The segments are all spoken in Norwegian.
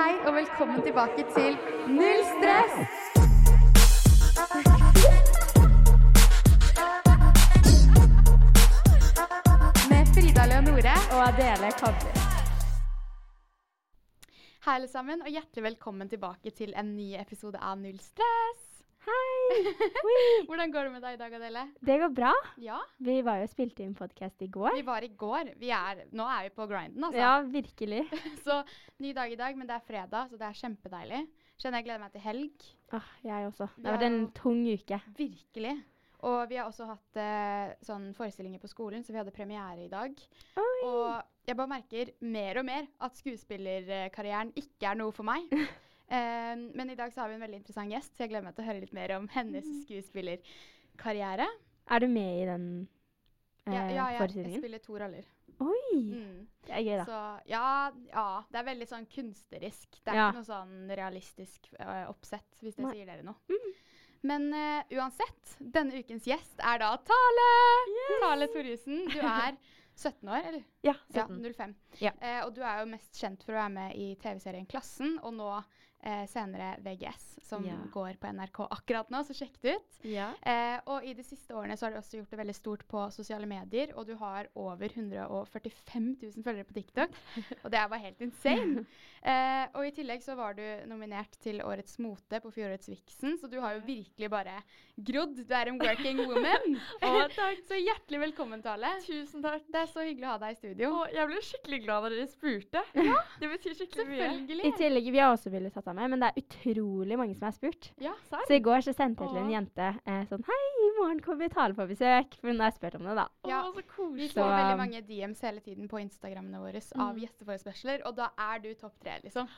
Hei og velkommen tilbake til Null stress! Med Frida Leonore og Adele Kobler. Hei, alle sammen, og hjertelig velkommen tilbake til en ny episode av Null stress. Hei! Hvordan går det med deg i dag, Adele? Det går bra. Ja, Vi var jo og spilte inn podkast i går. vi var i går. Vi er, nå er vi på grinden, altså. Ja, virkelig. Så ny dag i dag, men det er fredag, så det er kjempedeilig. Kjenner jeg gleder meg til helg. Ah, jeg også. Det har vært en tung uke. Virkelig. Og vi har også hatt eh, sånn forestillinger på skolen, så vi hadde premiere i dag. Oi! Og jeg bare merker mer og mer at skuespillerkarrieren ikke er noe for meg. Eh, men i dag så har vi en veldig interessant gjest, så jeg gleder meg til å høre litt mer om hennes Mm. skuespillerkarriere. Er du med i den eh, Ja, ja, jeg, jeg spiller to roller. Oi! Mm. Det er gøy, da. Så ja, ja, det er veldig sånn kunstnerisk. Det er Ja. ikke noe sånn realistisk eh, oppsett, hvis det Nei. sier dere noe. Mm. Men uh, uansett, denne ukens gjest er da Tale! Tale Torjussen. Du er 17 år, eller? Ja, Ja, 17. 05. Ja. Uh, og du er jo mest kjent for å være med i TV-serien Klassen, og nå eh, senere VGS, som Ja. går på NRK akkurat nå, så sjekk det ut. Ja. Eh, og i de siste årene så har du også gjort det veldig stort på sosiale medier, og du har over 145 000 følgere på TikTok. og det er bare helt insane. Eh, og i tillegg så var du nominert til Årets mote på fjorårets Vixen, så du har jo virkelig bare grodd. Du er en working woman. Å, takk. så hjertelig velkommen, Tale. Tusen takk. Det er så hyggelig å ha deg i studio. Å, jeg ble skikkelig glad da dere spurte. Det betyr skikkelig mye. I tillegg, vi har også villet tatt deg med, men det er utrolig mange som har spurt. Ja, Serr? Så i går så sendte jeg til en jente eh, sånn Hei, i morgen kommer Tale på besøk. For hun har spurt om det, da. Ja. Så Vi får Så, veldig mange DMs hele tiden på Instagrammene våre av Mm. gjesteforespørsler, og da er du topp tre, liksom.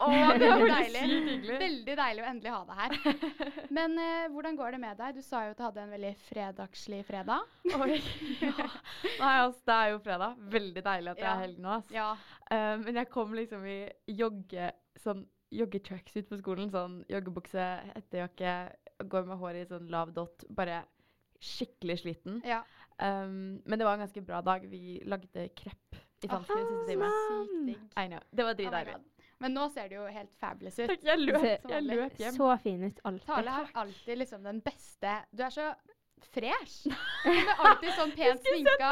Åh, det var Veldig deilig. Veldig deilig å endelig ha deg her. Men eh, hvordan går det med deg? Du sa jo at du hadde en veldig fredagslig fredag. Oi. Ja. Nei, altså, det er jo fredag. Veldig deilig at det Ja. er helg nå. Altså. Ja. Eh, men jeg kom liksom i jogge, sånn joggetracksuit på skolen. Sånn joggebukse, hettejakke, går med håret i sånn lav dott. Bare skikkelig sliten. ja. Um, men det var en ganske bra dag. Vi lagde krepp i i siste time. Sykt digg. I. Det var Oh dritdeilig. Oh Men nå ser det jo helt fabulous ut. Takk, jeg løp, jeg løp hjem. Så fin ut alltid. Tale har alltid liksom den beste Du er så fresh. Hun er alltid sånn pent sminka.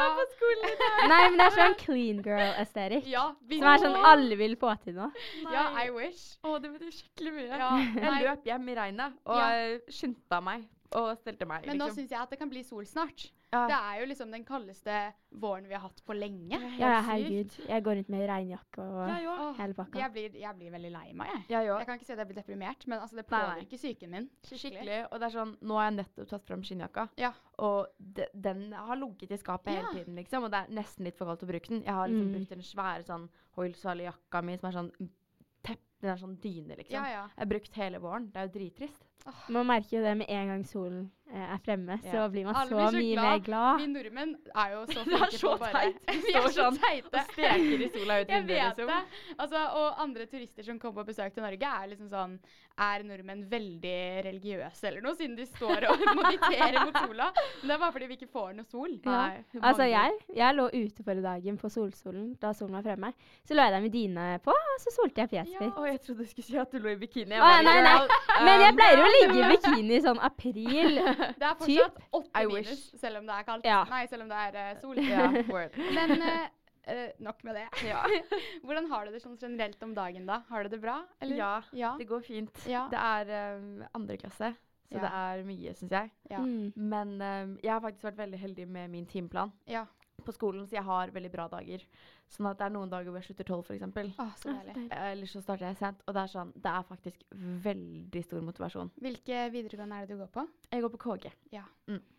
Nei, men det er sånn clean girl-aesthetic. Ja, Som er sånn alle vil få til nå. Ja, I wish. Å, det betyr skikkelig mye. Ja, Jeg løp hjem i regnet og Ja. eh, skyndte meg og stelte meg. Men nå liksom. syns jeg at det kan bli sol snart. Ja. Det er jo liksom den kaldeste våren vi har hatt på lenge. Ja, ja, herregud. Jeg går rundt med regnjakke og Jeg hele pakka. jeg, blir, jeg blir veldig lei meg, jeg. Ja. Jeg kan ikke si at jeg blir deprimert, men altså, det påvirker psyken min. Skikkelig. Og det er sånn, nå har jeg nettopp tatt fram skinnjakka, Ja. og de, den har ligget i skapet Ja. hele tiden, liksom. Og det er nesten litt for kaldt å bruke den. Jeg har liksom Mm. brukt den svære sånn Hoilsali-jakka mi som er sånn tepp, den er sånn dyne, liksom. Ja, ja. Jeg har brukt hele våren. Det er jo drittrist. Man merker jo det med en gang solen eh, er fremme, så Ja. blir man Alle så blir så mye glad. mer glad. Vi nordmenn er jo så flinke på bare teit. Vi Vi er står så sånn teite. Og steker i sola ut Jeg vinduet, vet liksom. det. Altså, og andre turister som kommer på besøk til Norge, er liksom sånn Er nordmenn veldig religiøse eller noe, siden de står og mediterer mot sola? Men det er bare fordi vi ikke får noe sol. Ja. Nei, Altså, jeg, jeg lå ute forrige dagen på solsolen da solen var fremme. Så lå jeg der med dyne på, og så solte jeg fjeset Ja. mitt. Å, jeg trodde du skulle si at du lå i bikini. Jeg Å, nei, nei. Men jeg pleier pleier å ligge i bikini i sånn april. Det er fortsatt åtte minus, selv om det er kaldt. Ja. Nei, selv om det er uh, sol. Ja. Men eh, eh, nok med det. Ja. Hvordan har du det sånn generelt om dagen, da? Har du det bra? Eller? ja. Ja. Det går fint. Ja. Det er um, andre klasse, så Ja. det er mye, syns jeg. Ja. Mm. Men um, jeg har faktisk vært veldig heldig med min timeplan ja. På skolen, så jeg har veldig bra dager. Sånn at det er noen dager hvor jeg slutter tolv, f.eks. Å, så. Eller så starter jeg sent. Og det er sånn, det er faktisk veldig stor motivasjon. Hvilke videregående er det du går på? Jeg går på KG. Ja.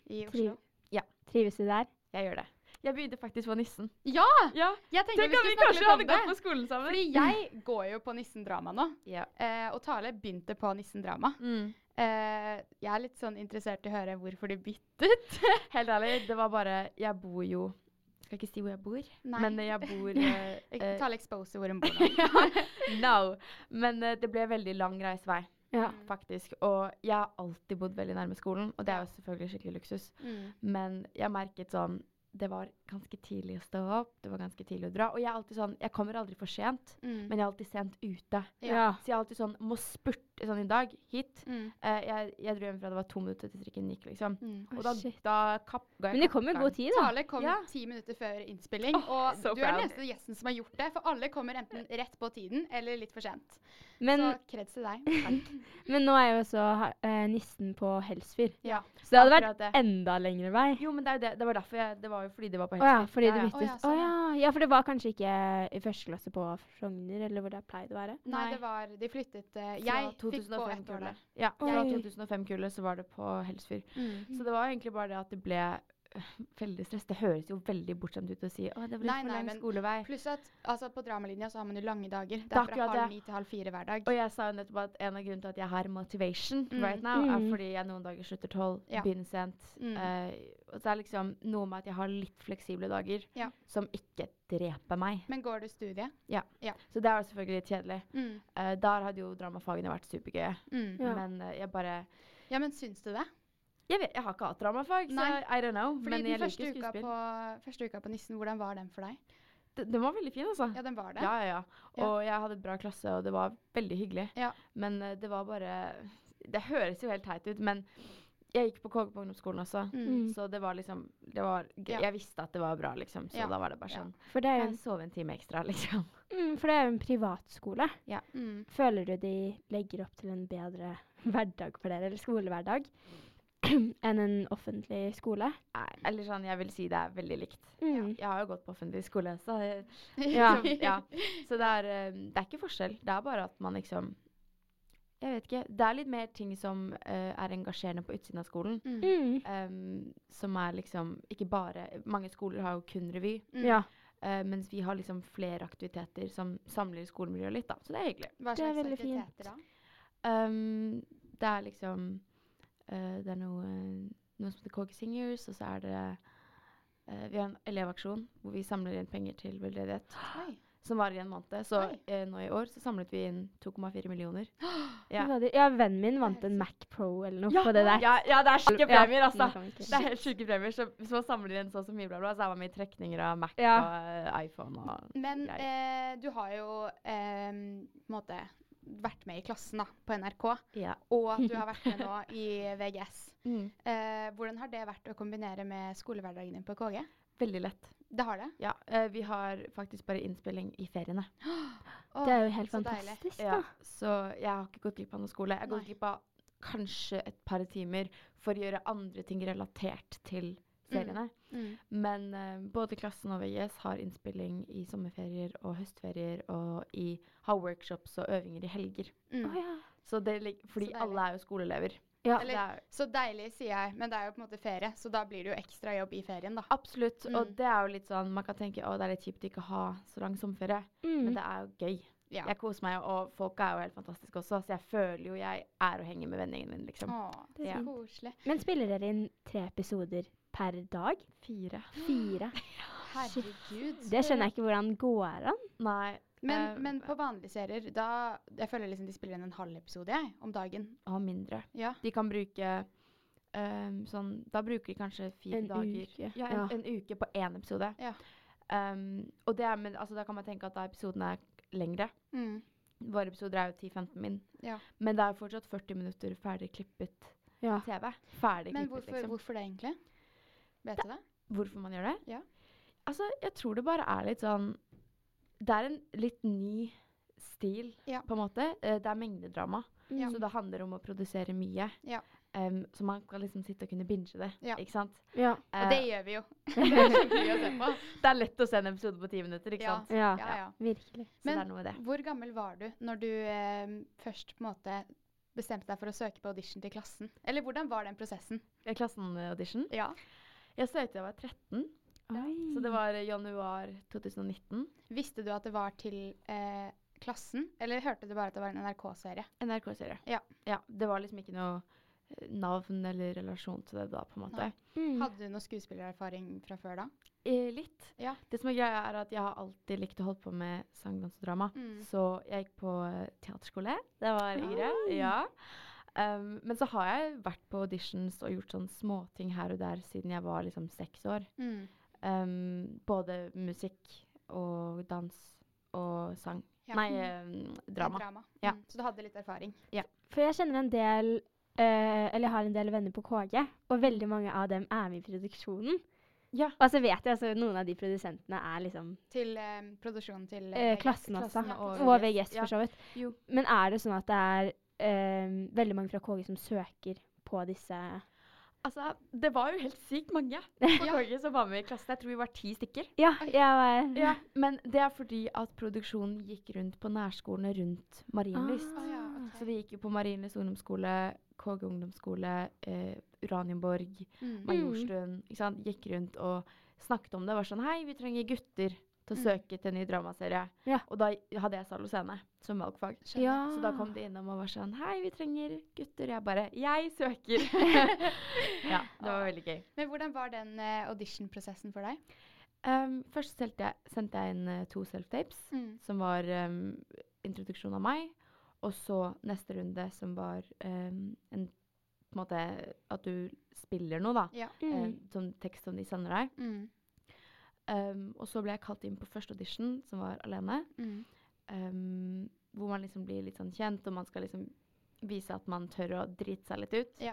I Triv- ja. Trives du der? Jeg gjør det. Jeg begynte faktisk på Nissen. Ja! Ja, Jeg tenkte Tenk vi vi skulle snakke kanskje litt om hadde gått på skolen sammen. Fordi jeg går jo på Nissen Drama nå. Ja. Eh, og Tale begynte på Nissen Drama. Mm. Eh, jeg er litt sånn interessert i å høre hvorfor du byttet. Helt ærlig, det var bare Jeg bor jo Skal ikke si hvor jeg bor, Nei. men jeg bor eh, Ikke eh, Tale expose hvor hun bor nå. No. Men eh, det ble veldig lang reisevei, Ja. faktisk. Og jeg har alltid bodd veldig nærme skolen, og det er jo selvfølgelig skikkelig luksus. Mm. Men jeg merket sånn Det var ganske tidlig å stå opp, det var ganske tidlig å dra. Og jeg er alltid sånn Jeg kommer aldri for sent, Mm. men jeg er alltid sent ute. Ja. Så jeg er alltid sånn Må spurte sånn i dag, hit. Mm. Eh, jeg, jeg dro hjemmefra, det var to minutter til trikken gikk, liksom. Mm. Og da, da kapp, ga jeg Men det kom jo god tid, da. Tale kom Ja. ti minutter før innspilling, Oh, og du er den eneste gjesten som har gjort det. For alle kommer enten rett på tiden eller litt for sent. Men, så kreds til deg. men nå er jo også ha- eh, nissen på Helsfyr. Ja. Så det hadde vært det. enda lengre vei. Jo, men det er det. Det var derfor jeg Det var jo fordi det var på Å ja, fordi det byttes. Å ja, Å sånn, ja. for det var kanskje ikke i første klasse på Frogner, eller hvor det pleide å være? Nei, det var De flyttet uh, Jeg fikk på ett år 2005-kullet. der. Ja, fra 2005-kullet så var det på Helsfyr. Mm. Så det var egentlig bare det at det ble veldig stress. Det høres jo veldig bortskjemt ut å si å, det ble Nei, for lang nei, skolevei. Pluss at altså, på dramalinja så har man jo lange dager. Det er er fra halv ni til halv fire hver dag. Og jeg sa jo nettopp at en av grunnene til at jeg har motivation Mm. right now, er Mm. fordi jeg noen dager slutter tolv, Ja. begynner sent. Mm. Uh, og så er det liksom noe med at jeg har litt fleksible dager Ja. som ikke dreper meg. Men går du studie? Så det er jo selvfølgelig litt kjedelig. Mm. Eh, der hadde jo dramafagene vært supergøye. Mm. Ja. Men uh, jeg bare Ja, men syns du det? Jeg vet, jeg har ikke hatt dramafag, så Nei. I don't know. Fordi men den jeg første liker uka, på, første uka på Nissen, hvordan var den for deg? Den var veldig fin, altså. Ja, den var det. Ja, ja, ja. Ja. Og jeg hadde bra klasse, og det var veldig hyggelig. Ja. Men eh, det var bare Det høres jo helt teit ut, men jeg gikk på KG på ungdomsskolen også. Mm. Så det var liksom det var, g- Ja. Jeg visste at det var bra, liksom. Så Ja. da var det bare Ja. sånn For det er jo Jeg en, sov en time ekstra, liksom. mm, for det er jo en privatskole. Mm. Føler du de legger opp til en bedre hverdag for dere, eller skolehverdag, enn en offentlig skole? Nei, eller sånn, jeg vil si det er veldig likt. Mm. Jeg har jo gått på offentlig skole, så jeg, Ja. så, ja. Så det er, eh, det er ikke forskjell. Det er bare at man liksom Jeg vet ikke. Det er litt mer ting som uh, er engasjerende på utsiden av skolen. Mm. Um, som er liksom ikke bare Mange skoler har jo kun revy, Mm. Ja. Uh, mens vi har liksom flere aktiviteter som samler skolemiljøet litt, da. Så det er hyggelig. Hva Det er slags veldig fint. aktiviteter da? Um, det er liksom Det er noe, noe som heter KG Singers, og så er det eh, Vi har en elevaksjon hvor vi samler inn penger til veldedighet. Oi. Som varer i en måned. Så eh, nå i år så samlet vi inn 2,4 millioner. Ja. Ja. vennen min vant en Mac Pro eller noe Ja, på det der. Ja, ja, det er sjuke premier, altså. Det er helt sjuke premier. Så hvis man samler inn så og så mye, bla, bla, så er man med i trekninger av Mac Ja. og eh, iPhone og Men eh, du har jo eh, på en måte vært med i klassen da, på NRK, Ja. og du har vært med nå i VGS. Mm. Eh, hvordan har det vært å kombinere med skolehverdagen din på KG? Veldig lett. Det har det? Ja, eh, vi har faktisk bare innspilling i feriene. Oh, Det er jo helt så deilig. fantastisk, Ja, så jeg har ikke gått glipp av noe skole. Jeg har gått glipp av kanskje et par timer for å gjøre andre ting relatert til feriene. Mm. Men uh, både klassen og VGS har innspilling i sommerferier og høstferier og i, har workshops og øvinger i helger. Mm. Å ja. Så det fordi Så alle er jo skoleelever. Ja. Eller- Det er, Så deilig, sier jeg, men det er jo på en måte ferie, så da blir det jo ekstra jobb i ferien, da. absolutt. Og Mm. det er jo litt sånn Man kan tenke å det er litt kjipt å ikke ha så lang sommerferie, Mm. men det er jo gøy. Ja. Jeg koser meg, og folka er jo helt fantastiske også, så jeg føler jo jeg er og henger med vennene min, liksom. Åh, Det er så ja. koselig. Men spiller dere inn tre episoder per dag? Fire. Fire? Herregud. Det skjønner jeg ikke hvordan går an. Nei. Men, uh, men på vanlige serier, da Jeg føler liksom de spiller inn en halv episode, jeg, om dagen. og mindre. Ja. De kan bruke um, sånn Da bruker de kanskje fire En dager. uke, Ja, en, ja. en uke på én episode. Ja. Um, og det er, men altså, da kan man tenke at da episoden er lengre. Mm. Våre episoder er jo 10-15 min. Ja. Men det er jo fortsatt 40 minutter ferdig klippet Ja. TV. Ferdig Men klippet, hvorfor, liksom. hvorfor det egentlig? Vet du det? Hvorfor man gjør det? Ja. Altså, jeg tror det bare er litt sånn Det er en litt ny stil, Ja. på en måte. Eh, det er mengdedrama, Ja. så det handler om å produsere mye. Ja. Um, så man kan liksom sitte og kunne binge det, Ja. ikke sant? Ja. Og Eh, det gjør vi jo. det er å se på. det er lett å se en episode på ti minutter, ikke Ja. sant? Ja, Ja, ja. virkelig. Så Men- det er noe med det. Hvor gammel var du når du eh, først på en måte bestemte deg for å søke på audition til klassen? Eller hvordan var den prosessen? Klassen-audition. Ja. Jeg søkte da jeg var 13, Oi. så det var januar 2019. Visste du at det var til eh, klassen, eller hørte du bare at det var en NRK-serie? NRK-serie. Ja. ja. Det var liksom ikke noe eh, navn eller relasjon til det da, på en måte. Mm. Hadde du noe skuespillererfaring fra før da? Eh, litt. Ja. Det som er greia, er at jeg har alltid likt å holde på med sang, dans og drama. Mm. Så jeg gikk på eh, teaterskole Det var yngre. Ja. Um, men så har jeg vært på auditions og gjort sånn småting her og der siden jeg var liksom seks år. Mm. Um, både musikk og dans og sang. Ja. Nei, um, drama. Drama. Ja. Mm. Så du hadde litt erfaring? For jeg kjenner en del uh, Eller har en del venner på KG, og veldig mange av dem er med i produksjonen. Ja. Og så vet jeg altså noen av de produsentene er liksom Til eh, produksjonen til eh, klassen også. klassen og Og VGS, VGS, ja. for så vidt. Jo. Men er det sånn at det er eh, veldig mange fra KG som søker på disse Altså, det var jo helt sykt mange på KG som var med i klassen. Jeg tror vi var ti stykker. Ja, jeg var Ja, men det er fordi at produksjonen gikk rundt på nærskolene rundt Marienlyst. Å ja, okay. Så vi gikk jo på Marienlyst ungdomsskole, KG ungdomsskole, eh, Uranienborg, Mm. Majorstuen. Ikke sant? Gikk rundt og snakket om det. Var sånn Hei, vi trenger gutter til å Mm. søke til en ny dramaserie. Ja. Og da hadde jeg salo scene som valgfag. Ja. Så da kom de innom og var sånn Hei, vi trenger gutter. Jeg bare Jeg søker! ja, det var veldig gøy. Men hvordan var den uh, audition-prosessen for deg? Um, først jeg, sendte jeg inn uh, to self-tapes, Mm. som var um, introduksjon av meg. Og så neste runde, som var um, en på en måte at du spiller noe, da. Ja. Eh, mm. sånn tekst som de sender deg. Mm. Um, og så ble jeg kalt inn på første audition, som var alene. Mm. Um, hvor man liksom blir litt sånn kjent, og man skal liksom vise at man tør å drite seg litt ut. Ja.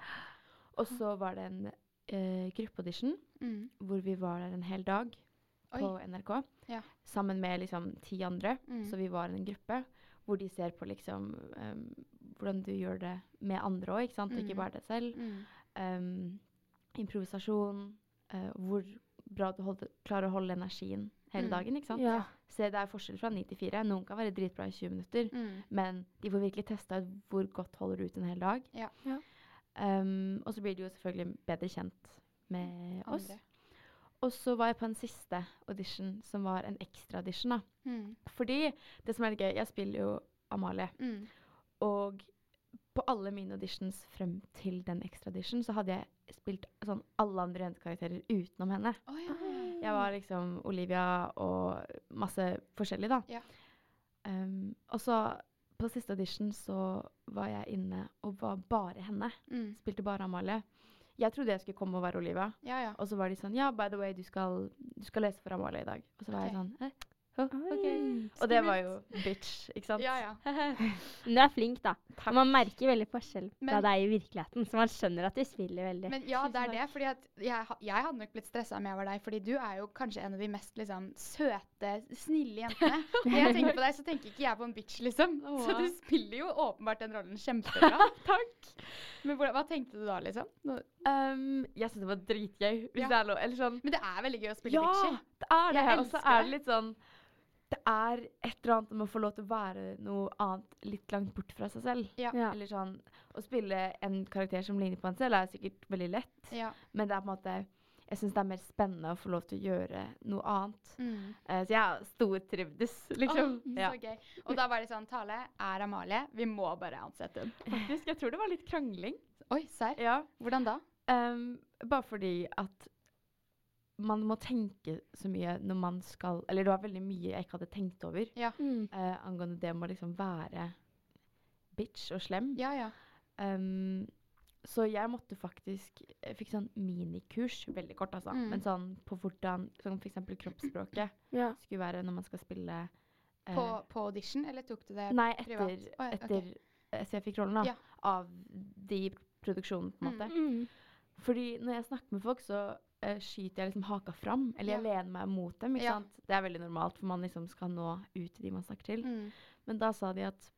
Og så var det en uh, gruppeaudition Mm. hvor vi var der en hel dag Oi. på NRK. Ja. Sammen med liksom ti andre. Mm. Så vi var en gruppe hvor de ser på liksom um, hvordan du gjør det med andre òg, ikke sant? Og Ikke Mm. bare deg selv. Um, improvisasjon. Uh, hvor bra at du holde, klarer å holde energien hele Mm. dagen. ikke sant? Ja. Så det er forskjell fra ni til fire. Noen kan være dritbra i 20 minutter, Mm. men de får virkelig testa ut hvor godt holder du ut en hel dag. Ja. Ja. Um, og så blir du jo selvfølgelig bedre kjent med oss. Og så var jeg på en siste audition, som var en ekstra audition. da. Mm. Fordi det som er litt gøy, jeg spiller jo Amalie, Mm. og på alle mine auditions frem til den ekstra audition, så hadde jeg spilt sånn alle andre jentekarakterer utenom henne. Ja. Jeg var liksom Olivia og masse forskjellig, da. Ja. Um, og så på siste audition så var jeg inne og var bare henne. Mm. Spilte bare Amalie. Jeg trodde jeg skulle komme og være Olivia. ja, ja. Og så var de sånn Ja, by the way, du skal, du skal lese for Amalie i dag. Og så var okay. jeg sånn eh, «Å, OK. Og det var jo bitch, ikke sant? Ja, ja. Men du er flink, da. Takk. Man merker veldig forskjell fra deg i virkeligheten, så man skjønner at du spiller veldig. Men ja, det er det. fordi jeg, jeg hadde nok blitt stressa om jeg var deg, fordi du er jo kanskje en av de mest liksom, søte, snille jentene. Når jeg tenker på deg, så tenker ikke jeg på en bitch, liksom. Så du spiller jo åpenbart den rollen kjempebra. Takk. Men hva tenkte du da, liksom? Nå- Um, jeg syns det var dritgøy. Hvis Ja. det er lov. Eller sånn Men det er veldig gøy å spille Ja, bitchy. det er det. Og så er det litt sånn Det er et eller annet med å få lov til å være noe annet litt langt bort fra seg selv. Ja. Ja. Eller sånn Å spille en karakter som ligner på en selv, er sikkert veldig lett. Ja. Men det er på en måte Jeg syns det er mer spennende å få lov til å gjøre noe annet. Mm. Uh, så jeg har stortrivdes, liksom. Oh, ja. Så gøy. Og da var det sånn Tale er Amalie. Vi må bare ansette henne. Faktisk, jeg tror det var litt krangling. Oi, serr? Ja. Hvordan da? Um, bare fordi at man må tenke så mye når man skal Eller det var veldig mye jeg ikke hadde tenkt over Mm. uh, angående det med å liksom være bitch og slem. Ja, ja. Um, så jeg måtte faktisk Jeg fikk sånn minikurs, veldig kort, altså. Mm. Men sånn på hvordan sånn f.eks. kroppsspråket Ja. skulle være når man skal spille uh, På, på audition, eller tok du det Nei, privat? etter, Å, ja, ok. etter okay. Så jeg fikk rollen, da. Ja. Av de produksjonene, på en Mm. måte. Mm. Fordi når jeg snakker med folk, så eh, skyter jeg liksom haka fram, eller jeg lener meg mot dem. ikke Ja. sant? Det er veldig normalt, for man liksom skal nå ut til de man snakker til. Mm. Men da sa de at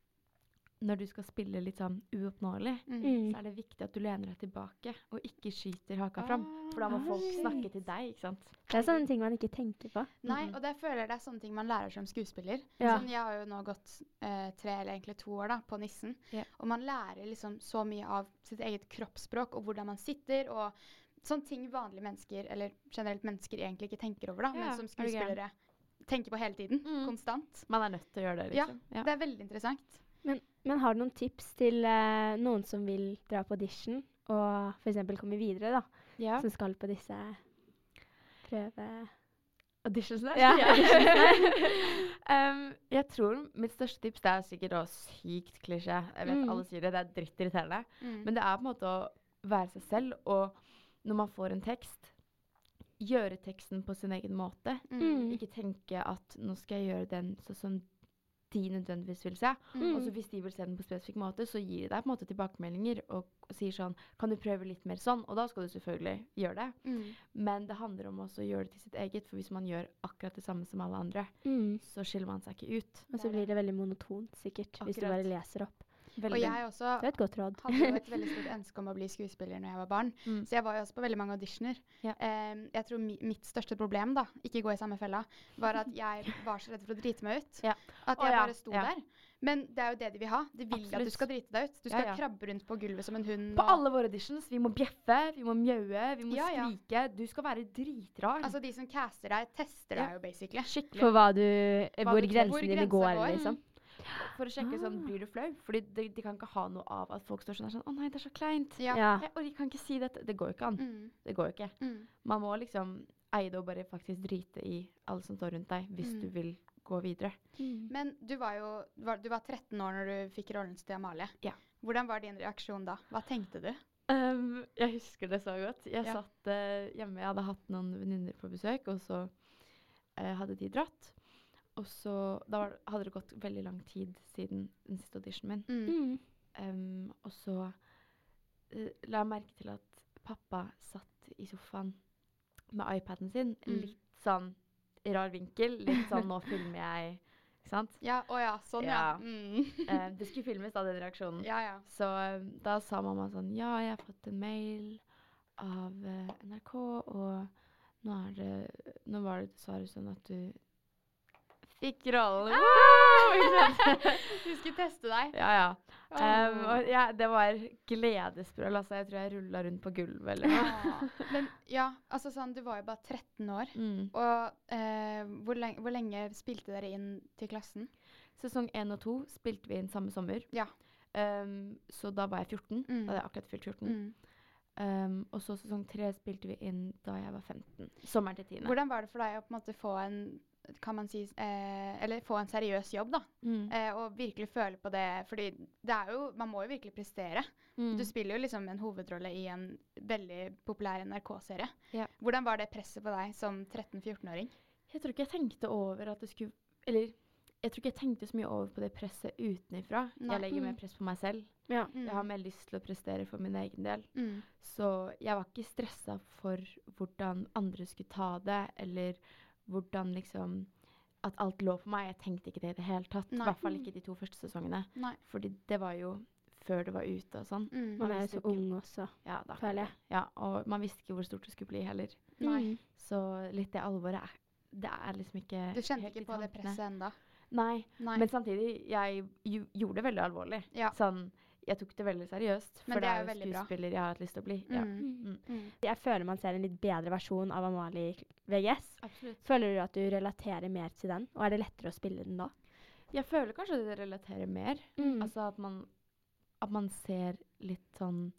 når du skal spille litt sånn uoppnåelig, Mm. Mm. så er det viktig at du lener deg tilbake og ikke skyter haka fram. For da må Ah, folk shit. snakke til deg, ikke sant. Det er sånne ting man ikke tenker på. Nei, Mhm. og det føler jeg det er sånne ting man lærer som skuespiller. Ja. Sånn, jeg har jo nå gått eh, tre eller egentlig to år da, på Nissen. Ja. Og man lærer liksom så mye av sitt eget kroppsspråk og hvordan man sitter. og sånne ting vanlige mennesker, eller generelt mennesker, egentlig ikke tenker over, da, Ja, men som er skuespillere tenker på hele tiden. Mm. Konstant. Man er nødt til å gjøre det, liksom. Ja. Det er veldig interessant. Men, men har du noen tips til uh, noen som vil dra på audition og f.eks. komme videre, da? Ja. Som skal på disse prøve... Auditionsene? Ja, um, jeg tror mitt største tips Det er sikkert å sykt klisjé. Jeg vet Mm. alle sier det, det er drittirriterende. Mm. Men det er på en måte å være seg selv, og når man får en tekst, gjøre teksten på sin egen måte. Mm. Ikke tenke at nå skal jeg gjøre den sånn som de nødvendigvis vil se. Mm. Og så hvis de vil se den på spesifikk måte, så gir de deg på en måte tilbakemeldinger og, og sier sånn Kan du prøve litt mer sånn? Og da skal du selvfølgelig gjøre det. Mm. Men det handler om også å gjøre det til sitt eget, for hvis man gjør akkurat det samme som alle andre, Mm. så skiller man seg ikke ut. Og så blir det veldig monotont, sikkert, hvis du bare leser opp. Og jeg også hadde jo et veldig stort ønske om å bli skuespiller når jeg var barn. Mm. Så jeg var jo også på veldig mange auditioner. Ja. Em, jeg tror mi mitt største problem, da, ikke gå i samme fella, var at jeg var så redd for å drite meg ut. Ja. At Å jeg ja, bare sto der. Men det er jo det de vil ha. De vil at du skal drite deg ut. Du skal krabbe rundt på gulvet som en hund. På alle våre auditions. Vi må bjeffe, vi må mjaue, vi må skrike. Du skal være dritrar. Altså De som caster deg, tester deg jo basically. Skikkelig. For hva du, Hva hvor du tør. grensen Hvor dine går, går. liksom. For å sjekke sånn, Ah. blir du flau? Fordi de, de kan ikke ha noe av at folk står sånn, der sånn Å nei, det er så kleint. Ja. Ja. Jeg orker, kan ikke si dette. Det går jo ikke an. Mm, Det går jo ikke. mm. Man må liksom eie det og bare faktisk drite i alle som står rundt deg, hvis Mm. du vil gå videre. Mm. Men du var jo var, du var 13 år når du fikk rollen til Amalie. Ja. Hvordan var din reaksjon da? Hva tenkte du? Um, jeg husker det så godt. Jeg Ja. satt uh, hjemme, jeg hadde hatt noen venninner på besøk, og så uh, hadde de dratt. Og så Da var, hadde det gått veldig lang tid siden den siste auditionen min. Mm. Um, og så uh, la jeg merke til at pappa satt i sofaen med iPaden sin, Mm. litt sånn i rar vinkel. Litt sånn 'nå filmer jeg', ikke sant? Ja, å ja. Sånn, ja. Ja. Mm. uh, det skulle filmes, da, den reaksjonen. ja, ja. Så eh, da sa mamma sånn Ja, jeg har fått en mail av NRK, og nå er det Nå var det dessverre sånn at du fikk rollen. Woo! Vi? Skulle teste deg. ja, ja. Um, og ja, det var gledesbrøl. Altså, jeg tror jeg rulla rundt på gulvet eller noe. Åh. Men ja, altså sånn, du var jo bare 13 år. Mm. Og eh, hvor, lenge, hvor lenge spilte dere inn til klassen? Sesong 1 og 2 spilte vi inn samme sommer. Ja. Um, så da var jeg 14. Mm. Da hadde jeg akkurat fylt 14. Mm. Um, og så sesong tre spilte vi inn da jeg var 15. Sommeren til tiende. Hvordan var det for deg å på en måte få en kan man si, eh, eller få en seriøs jobb, da. Mm. Eh, og virkelig føle på det. Fordi det er jo, man må jo virkelig prestere. Mm. Du spiller jo liksom en hovedrolle i en veldig populær NRK-serie. Ja. Hvordan var det presset på deg som 13-14-åring? Jeg tror ikke jeg tenkte over at det skulle Eller jeg tror ikke jeg tenkte så mye over på det presset utenfra. Nei. Jeg legger Mm. mer press på meg selv. Ja. Jeg har mer lyst til å prestere for min egen del. Mm. Så jeg var ikke stressa for hvordan andre skulle ta det, eller hvordan liksom At alt lå på meg. Jeg tenkte ikke det i det hele tatt. I hvert fall ikke de to første sesongene. Nei. Fordi det var jo før det var ute og sånn. Mm. Man er jo så ikke- ung også. Ja, da, Føler jeg. Ja, og man visste ikke hvor stort det skulle bli heller. Nei. Mm. Så litt det alvoret er Det er liksom ikke Du kjente helt ikke på det presset ennå? Nei, Nei. men samtidig, jeg gjorde det veldig alvorlig. Ja. Sånn, jeg tok det veldig seriøst. Men For det det er jo veldig bra. skuespiller jeg har hatt lyst til å bli. Ja. Mm. Mm. Mm. Jeg føler man ser en litt bedre versjon av Amalie i VGS. Absolutt. Føler du at du relaterer mer til den, og er det lettere å spille den da? Jeg føler kanskje det relaterer mer. Mm. Altså at man, at man ser litt sånn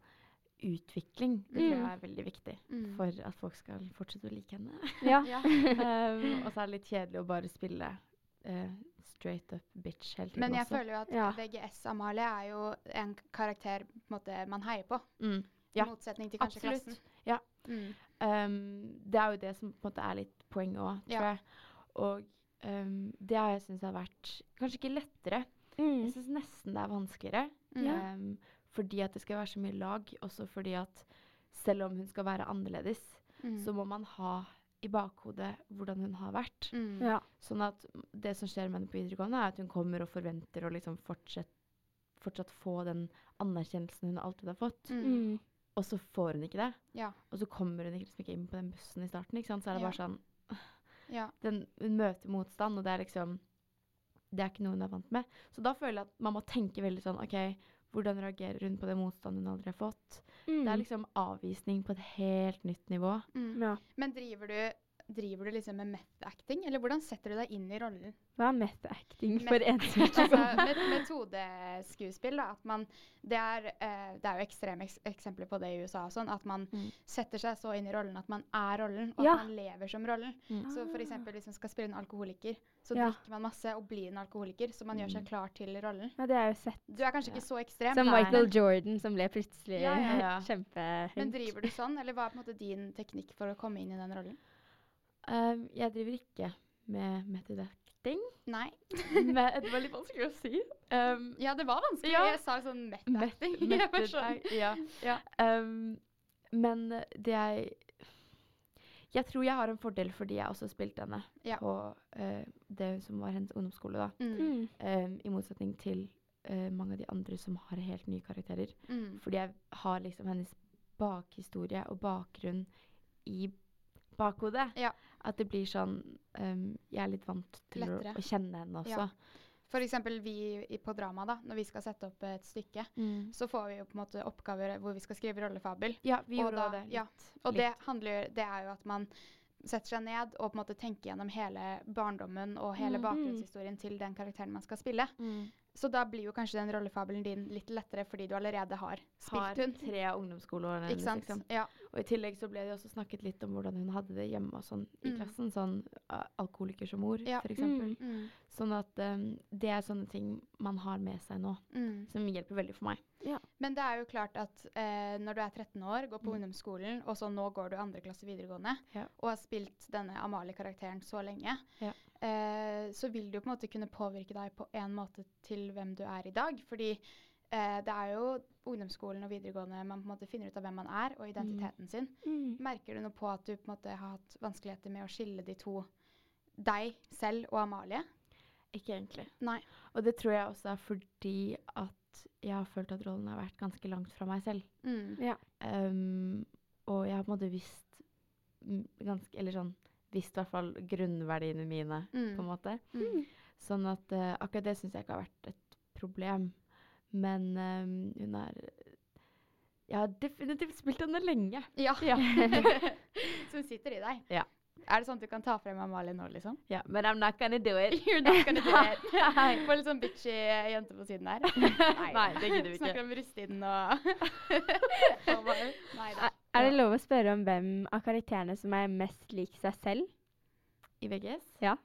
utvikling. Det tror Mm. jeg er veldig viktig Mm. for at folk skal fortsette å like henne. Ja. Ja. um, og så er det litt kjedelig å bare spille eh, straight up bitch hele tiden Men jeg også. føler jo at Ja. VGS Amalie er jo en karakter på en måte, man heier på. Mm. I motsetning til kanskje Absolutt. klassen. Ja. Mm. Um, det er jo det som på en måte er litt poenget òg, tror Ja. jeg. Og um, det har jeg syntes har vært kanskje ikke lettere. Mm. Jeg syns nesten det er vanskeligere. Ja. Um, fordi at det skal være så mye lag, også fordi at selv om hun skal være annerledes, Mm. så må man ha i bakhodet hvordan hun har vært. Mm. Ja. Sånn at det som skjer med henne på videregående, er at hun kommer og forventer å liksom fortsette, fortsatt få den anerkjennelsen hun alltid har fått. Mm. Mm. Og så får hun ikke det. Ja. Og så kommer hun liksom ikke inn på den bussen i starten. ikke sant? Så er det Ja. bare sånn Ja. den, Hun møter motstand, og det er liksom Det er ikke noe hun er vant med. Så da føler jeg at man må tenke veldig sånn OK, hvordan reagerer hun på den motstanden hun aldri har fått? Mm. Det er liksom avvisning på et helt nytt nivå. Mm. ja. Men driver du, driver du liksom med meth-acting, eller hvordan setter du deg inn i rollen? Hva er meth-acting for en som ikke altså, met metodeskuespill, da. At man Det er, uh, det er jo ekstreme eks eksempler på det i USA og sånn. At man Mm. setter seg så inn i rollen at man er rollen, og Ja. at man lever som rollen. Mm. Så eksempel hvis man skal spille en alkoholiker, så Ja. drikker man masse og blir en alkoholiker, så man gjør seg klar til rollen. Ja, det er jo sett. Du er kanskje ikke så ekstrem, Som Michael men- Jordan som ble plutselig Ja, ja, ja. kjempehøyt. men driver du sånn, eller hva er på en måte din teknikk for å komme inn i den rollen? Um, jeg driver ikke med metodekting, Nei. men det var litt vanskelig å si. Um, Ja, det var vanskelig. Ja. Jeg sa sånn meth-acting. Met- sånn- ja. Ja. Um, men det jeg Jeg tror jeg har en fordel fordi jeg også spilte henne Ja. på uh, det som var hennes ungdomsskole, da. Mm. Mm. Um, I motsetning til uh, mange av de andre som har helt nye karakterer. Mm. Fordi jeg har liksom hennes bakhistorie og bakgrunn i bakhodet. Ja. At det blir sånn um, Jeg er litt vant til Lettere. å kjenne henne også. Ja. Eksempel vi i- på drama, da, når vi skal sette opp et stykke, Mm. så får vi jo på en måte oppgaver hvor vi skal skrive rollefabel. Ja, vi Og gjorde da- det. ja. Og litt. det handler det er jo at man setter seg ned og på en måte tenker gjennom hele barndommen og hele Mm. bakgrunnshistorien til den karakteren man skal spille. Mm. Så da blir jo kanskje den rollefabelen din litt lettere fordi du allerede har Har spilt hun. Har tre ungdomsskoleår. Ikke sant? Liksom. Ja. Og i tillegg så ble det også snakket litt om hvordan hun hadde det hjemme og sånn i Mm. klassen. Sånn uh, alkoholiker som mor, Ja. for eksempel. Mm. Sånn at um, det er sånne ting man har med seg nå, Mm. som hjelper veldig for meg. Ja. Men det er jo klart at eh, når du er 13 år, går på Mm. ungdomsskolen, og så nå går du andre klasse videregående, Ja. og har spilt denne Amalie-karakteren så lenge, Ja. Eh, så vil det jo på en måte kunne påvirke deg på en måte til hvem du er i dag. Fordi eh, det er jo ungdomsskolen og videregående man på en måte finner ut av hvem man er, og identiteten sin. Mm. Merker du noe på at du på en måte har hatt vanskeligheter med å skille de to, deg selv og Amalie? Ikke egentlig. Nei. Og det tror jeg også er fordi at jeg har følt at rollen har vært ganske langt fra meg selv. Mm. Ja. Um, og jeg har på en måte visst mm, ganske Eller sånn visst i hvert fall grunnverdiene mine, Mm. på en måte. Mm. Sånn at uh, akkurat det syns jeg ikke har vært et problem. Men um, hun er har definitivt spilt henne lenge. Ja. Ja. Som sitter i deg. Ja. Er det sånn at du kan ta frem Amalie nå, liksom? Ja, but I'm not gonna do it. You're not gonna do it. Nei. Få litt sånn bitchy jente på siden her. Nei, det gidder vi ikke. Snakker om rusttiden og Nei da. Er, det lov å spørre om hvem av karakterene som er mest lik seg selv? I VGS? Ja.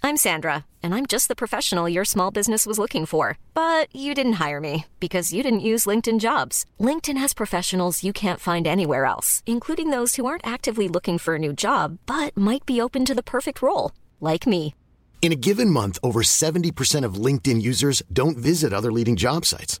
I'm Sandra, and I'm just the professional your small business was looking for. But you didn't hire me because you didn't use LinkedIn jobs. LinkedIn has professionals you can't find anywhere else, including those who aren't actively looking for a new job but might be open to the perfect role, like me. In a given month, over 70% of LinkedIn users don't visit other leading job sites.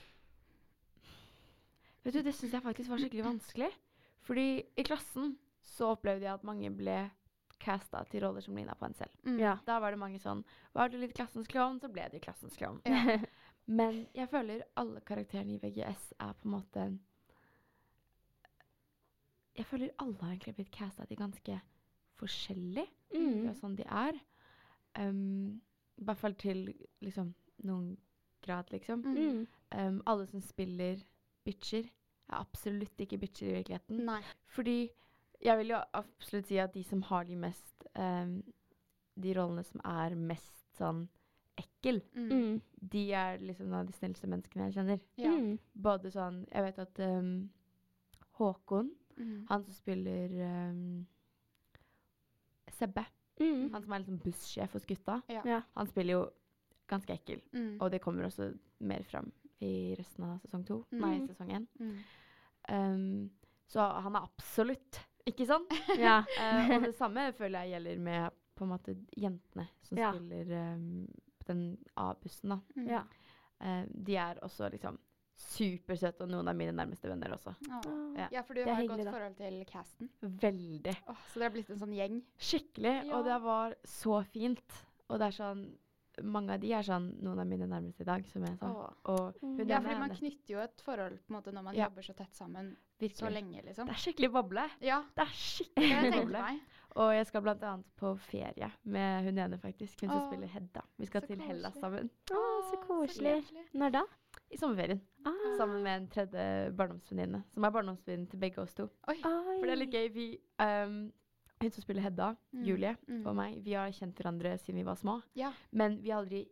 Vet du, det syns jeg faktisk var skikkelig vanskelig. Fordi i klassen så opplevde jeg at mange ble casta til roller som ligna på en selv. Mm. Ja. Da var det mange sånn Var du litt klassens klovn, så ble du klassens klovn. Ja. Men jeg føler alle karakterene i VGS er på en måte Jeg føler alle har egentlig blitt casta til ganske forskjellig Mm. fra sånn de er. Um, I hvert fall til liksom noen grad, liksom. Mm. Mm. Um, alle som spiller bitcher, er absolutt ikke bitcher i virkeligheten. Nei. Fordi jeg vil jo absolutt si at de som har de mest um, De rollene som er mest sånn ekkel, Mm. De er liksom noen av de snilleste menneskene jeg kjenner. Ja. Mm. Både sånn Jeg vet at um, Håkon, Mm. han som spiller um, Sebbe, Mm. han som er liksom bussjef hos gutta, Ja. Ja. han spiller jo ganske ekkel. Mm. Og det kommer også mer fram i resten av sesong to. Mm. Nei, sesong én. Mm. Um, så han er absolutt ikke sånn. Ja. uh, og det samme føler jeg gjelder med på en måte jentene som Ja. spiller um, den A-bussen. da. Mm. ja. Uh, de er også liksom supersøte, og noen av mine nærmeste venner også. Oh. Ja. Ja, for du har et godt da. forhold til casten. Veldig. Oh, så dere har blitt en sånn gjeng. Skikkelig. Og det var så fint. Og det er sånn Mange av de er sånn noen av mine nærmeste i dag, som jeg sa. Og Mm. hun Ja, fordi man knytter jo et forhold på en måte når man Ja. jobber så tett sammen så lenge, liksom. Det er skikkelig boble. Ja, Det er skikkelig boble. Og jeg skal annet på ferie med hun ene, faktisk. Hun som spiller Hedda. Vi skal så til Hellas sammen. Å, så koselig. Når da? I sommerferien. Ah. Sammen med en tredje barndomsvenninne. Som er barndomsvenninnen til begge oss to. Oi. For det er litt gøy. Vi, ehm, hun som spiller Hedda, Mm, Julie, mm. og meg, vi har kjent hverandre siden vi var små. Ja. Men vi har aldri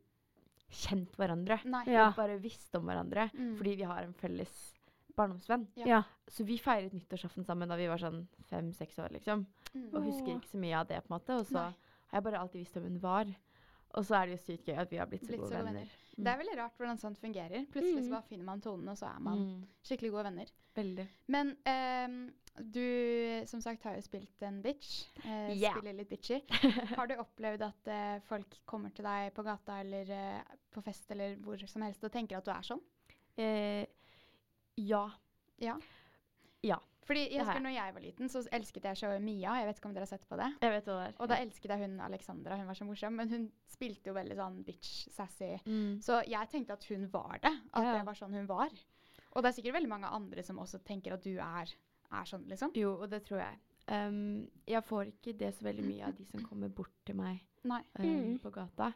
kjent hverandre. Nei. Vi Ja. har bare visst om hverandre Mm. fordi vi har en felles barndomsvenn. Ja. Ja. Så vi feiret nyttårsaften sammen da vi var sånn fem-seks år, liksom. Mm. Og husker ikke så mye av det, på en måte. Og så Nei. har jeg bare alltid visst hvem hun var. Og så er det jo sykt gøy at vi har blitt så Blitt gode så venner. venner. Det er veldig rart hvordan sånt fungerer. Plutselig så Mm. bare finner man tonen, og så er man Mm. skikkelig gode venner. Veldig. Men ehm, du som sagt har jo spilt en bitch. eh, yeah. Spiller litt bitchy. Har du opplevd at eh, folk kommer til deg på gata eller eh, på fest eller hvor som helst og tenker at du er sånn? Eh, ja. Ja. Ja. Fordi jeg husker når jeg var liten, så elsket jeg showet Mia. Jeg vet ikke om dere har sett på det? Jeg vet hva det er. Og da elsket jeg hun Alexandra, hun var så morsom. Men hun spilte jo veldig sånn bitch, sassy. Mm. Så jeg tenkte at hun var det. At Ja. det var sånn hun var. Og det er sikkert veldig mange andre som også tenker at du er, er sånn, liksom. Jo, og det tror jeg. Um, jeg får ikke det så veldig mye av de som kommer bort til meg Nei. um, Mm. på gata.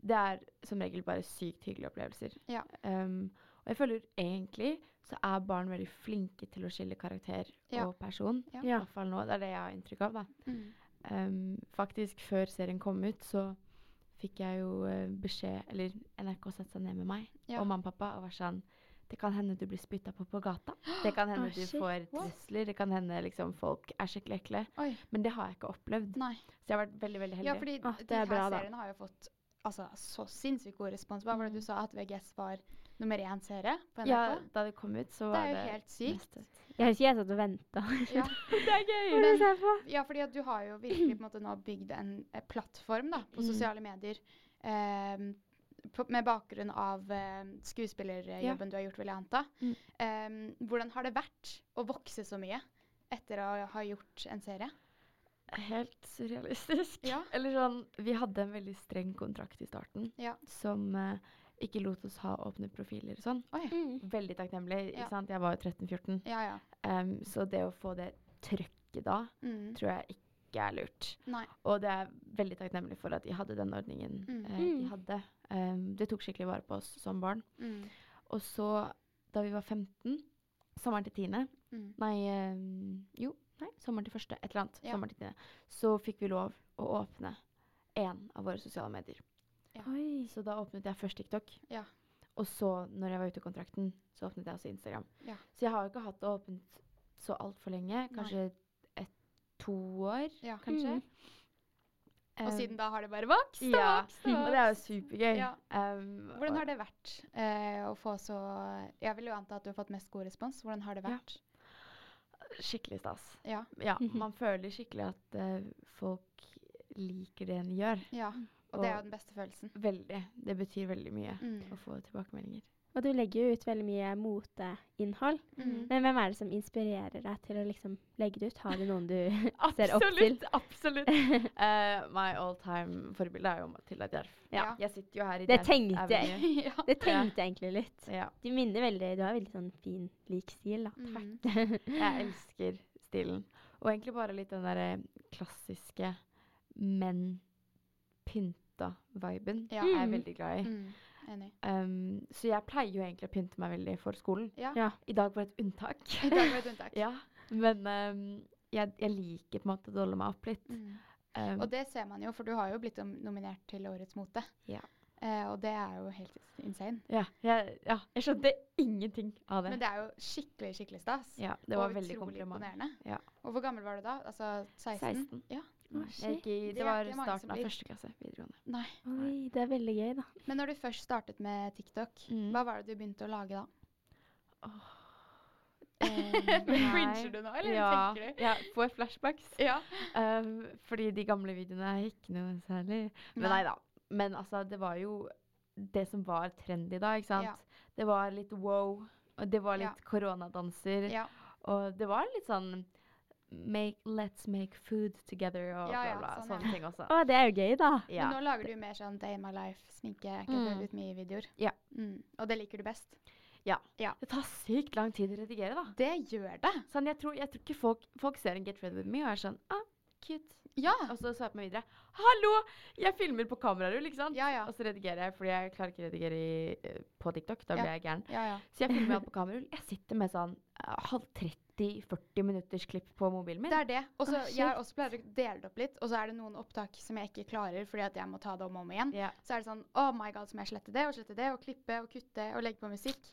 Det er som regel bare sykt hyggelige opplevelser. Ja. Um, og jeg føler egentlig så er barn veldig flinke til å skille karakter Ja. og person. Ja. I hvert fall nå. Det er det jeg har inntrykk av, da. Mm. Um, faktisk, før serien kom ut, så fikk jeg jo eh, beskjed Eller NRK satte seg ned med meg Ja. og mamma og pappa og var sånn Det kan hende du blir spytta på på gata. Det kan hende oh, du får trusler. Det kan hende liksom folk er skikkelig ekle. Oi. Men det har jeg ikke opplevd. Nei. Så jeg har vært veldig veldig heldig. Ja, fordi Ah, de er her bra, da. seriene har jo fått altså, så sinnssykt god respons. Hva var det Mm. du sa at VGS var nummer én serie på NRK? ja, da det kom ut, så det var er det jo helt sykt. mest. Jeg husker jeg satt og venta. Ja. Det er gøy! Er det på? Ja, fordi at du har jo virkelig på en måte nå bygd en, eh, plattform da, på Mm. sosiale medier ehm, på, med bakgrunn av uh, skuespillerjobben du har gjort, vil jeg anta. Mm. Um, hvordan har det vært å vokse så mye etter å ha gjort en serie? Helt surrealistisk. Ja. Eller sånn Vi hadde en veldig streng kontrakt i starten Ja. som uh, ikke lot oss ha åpne profiler og sånn. Oi. Mm. Veldig takknemlig. Ja. ikke sant? Jeg var jo 13-14. Ja, ja. Um, så det å få det trøkket da, Mm. tror jeg ikke er lurt. Nei. Og det er veldig takknemlig for at de hadde den ordningen Mm. eh, de Mm. hadde. Um, det tok skikkelig vare på oss som barn. Mm. Og så, da vi var 15, sommeren til tiende Mm. Nei, um, jo, nei, sommeren til første, et eller annet. Ja. Sommeren til tiende. Så fikk vi lov å åpne én av våre sosiale medier. Oi. Så da åpnet jeg først TikTok. Ja. Og så, når jeg var ute i kontrakten, så åpnet jeg også Instagram. Ja. Så jeg har jo ikke hatt det åpent så altfor lenge. Kanskje et, to år, Ja. kanskje. Mm. Og Um, siden da har det bare vokst og ja, vokst og og det er jo supergøy. Ja. Um, Hvordan har det vært uh, å få så Jeg vil jo anta at du har fått mest god respons. Hvordan har det Ja. vært? Skikkelig stas. Ja. Ja, man føler skikkelig at uh, folk liker det en gjør. ja. Og det er jo den beste følelsen. Veldig. Det betyr veldig mye Mm. å få tilbakemeldinger. Og du legger jo ut veldig mye moteinnhold. Mm. Men hvem er det som inspirerer deg til å liksom legge det ut? Har du noen du ser opp til? Absolutt! absolutt. Eh, my all time forbilde er jo Matilda Djerf. Ja. Jeg sitter jo her i Det Djerf tenkte jeg. Ja. Det tenkte jeg egentlig litt. Ja. Du minner veldig Du har veldig sånn fin, lik stil, da. Mm. Jeg elsker stilen. Og egentlig bare litt den derre klassiske, men pynta viben Ja. jeg er veldig glad i. Mm. Enig. Um, så jeg pleier jo egentlig å pynte meg veldig for skolen. Ja. Ja. I dag var et unntak. I dag var et unntak. ja. Men um, jeg, jeg liker på en måte å dolle meg opp litt. Mm. Um, Og det ser man jo, for du har jo blitt nominert til Årets mote. Ja. Uh, og det er jo helt insane. ja, jeg, ja, jeg skjønte ingenting av det. Men det er jo skikkelig, skikkelig stas. ja, det var og veldig imponerende. Ja. Og hvor gammel var du da? Altså 16? 16. Ja. Jeg gikk i, Det det var starten av første klasse videregående. Nei. Oi, det er veldig gøy, da. Men når du først startet med TikTok, Mm. hva var det du begynte å lage da? Eh, Cringer du nå, eller ja, tenker du? Ja, får flashbacks. Ja. Um, fordi de gamle videoene er ikke noe særlig. Men Nei. da. Men altså, det var jo det som var trendy da, ikke sant? Ja. Det var litt wow, og det var litt koronadanser, Ja. og det var litt sånn make, Let's make food together og Ja, bla, ja, sånn, sånne ja. ting også. Å, det er jo gøy, da. Ja. Men nå lager du mer sånn Day in my life, sminke, get Mm. ready with me-videoer. Ja. Mm. Og det liker du best? Ja. Ja. Det tar sykt lang tid å redigere, da. Det gjør det. Sånn, jeg, tror, jeg tror ikke folk, folk ser en Get Ready With Me og er sånn ah, cute. Ja. Og så sveiper meg videre. Hallo! Jeg filmer på kamerarull, ikke sant? Ja, ja. Og så redigerer jeg, fordi jeg klarer ikke å redigere i, eh, på TikTok. Da blir jeg gæren. Ja, ja. Så jeg filmer alt på kamerarull. Jeg sitter med sånn eh, halv 30-40 minutters klipp på mobilen min. Det er det. Og så jeg også pleier å dele det opp litt, og så er det noen opptak som jeg ikke klarer fordi at jeg må ta det om og om igjen. Så er det sånn Oh my god, så må jeg slette det og slette det og klippe og kutte og legge på musikk.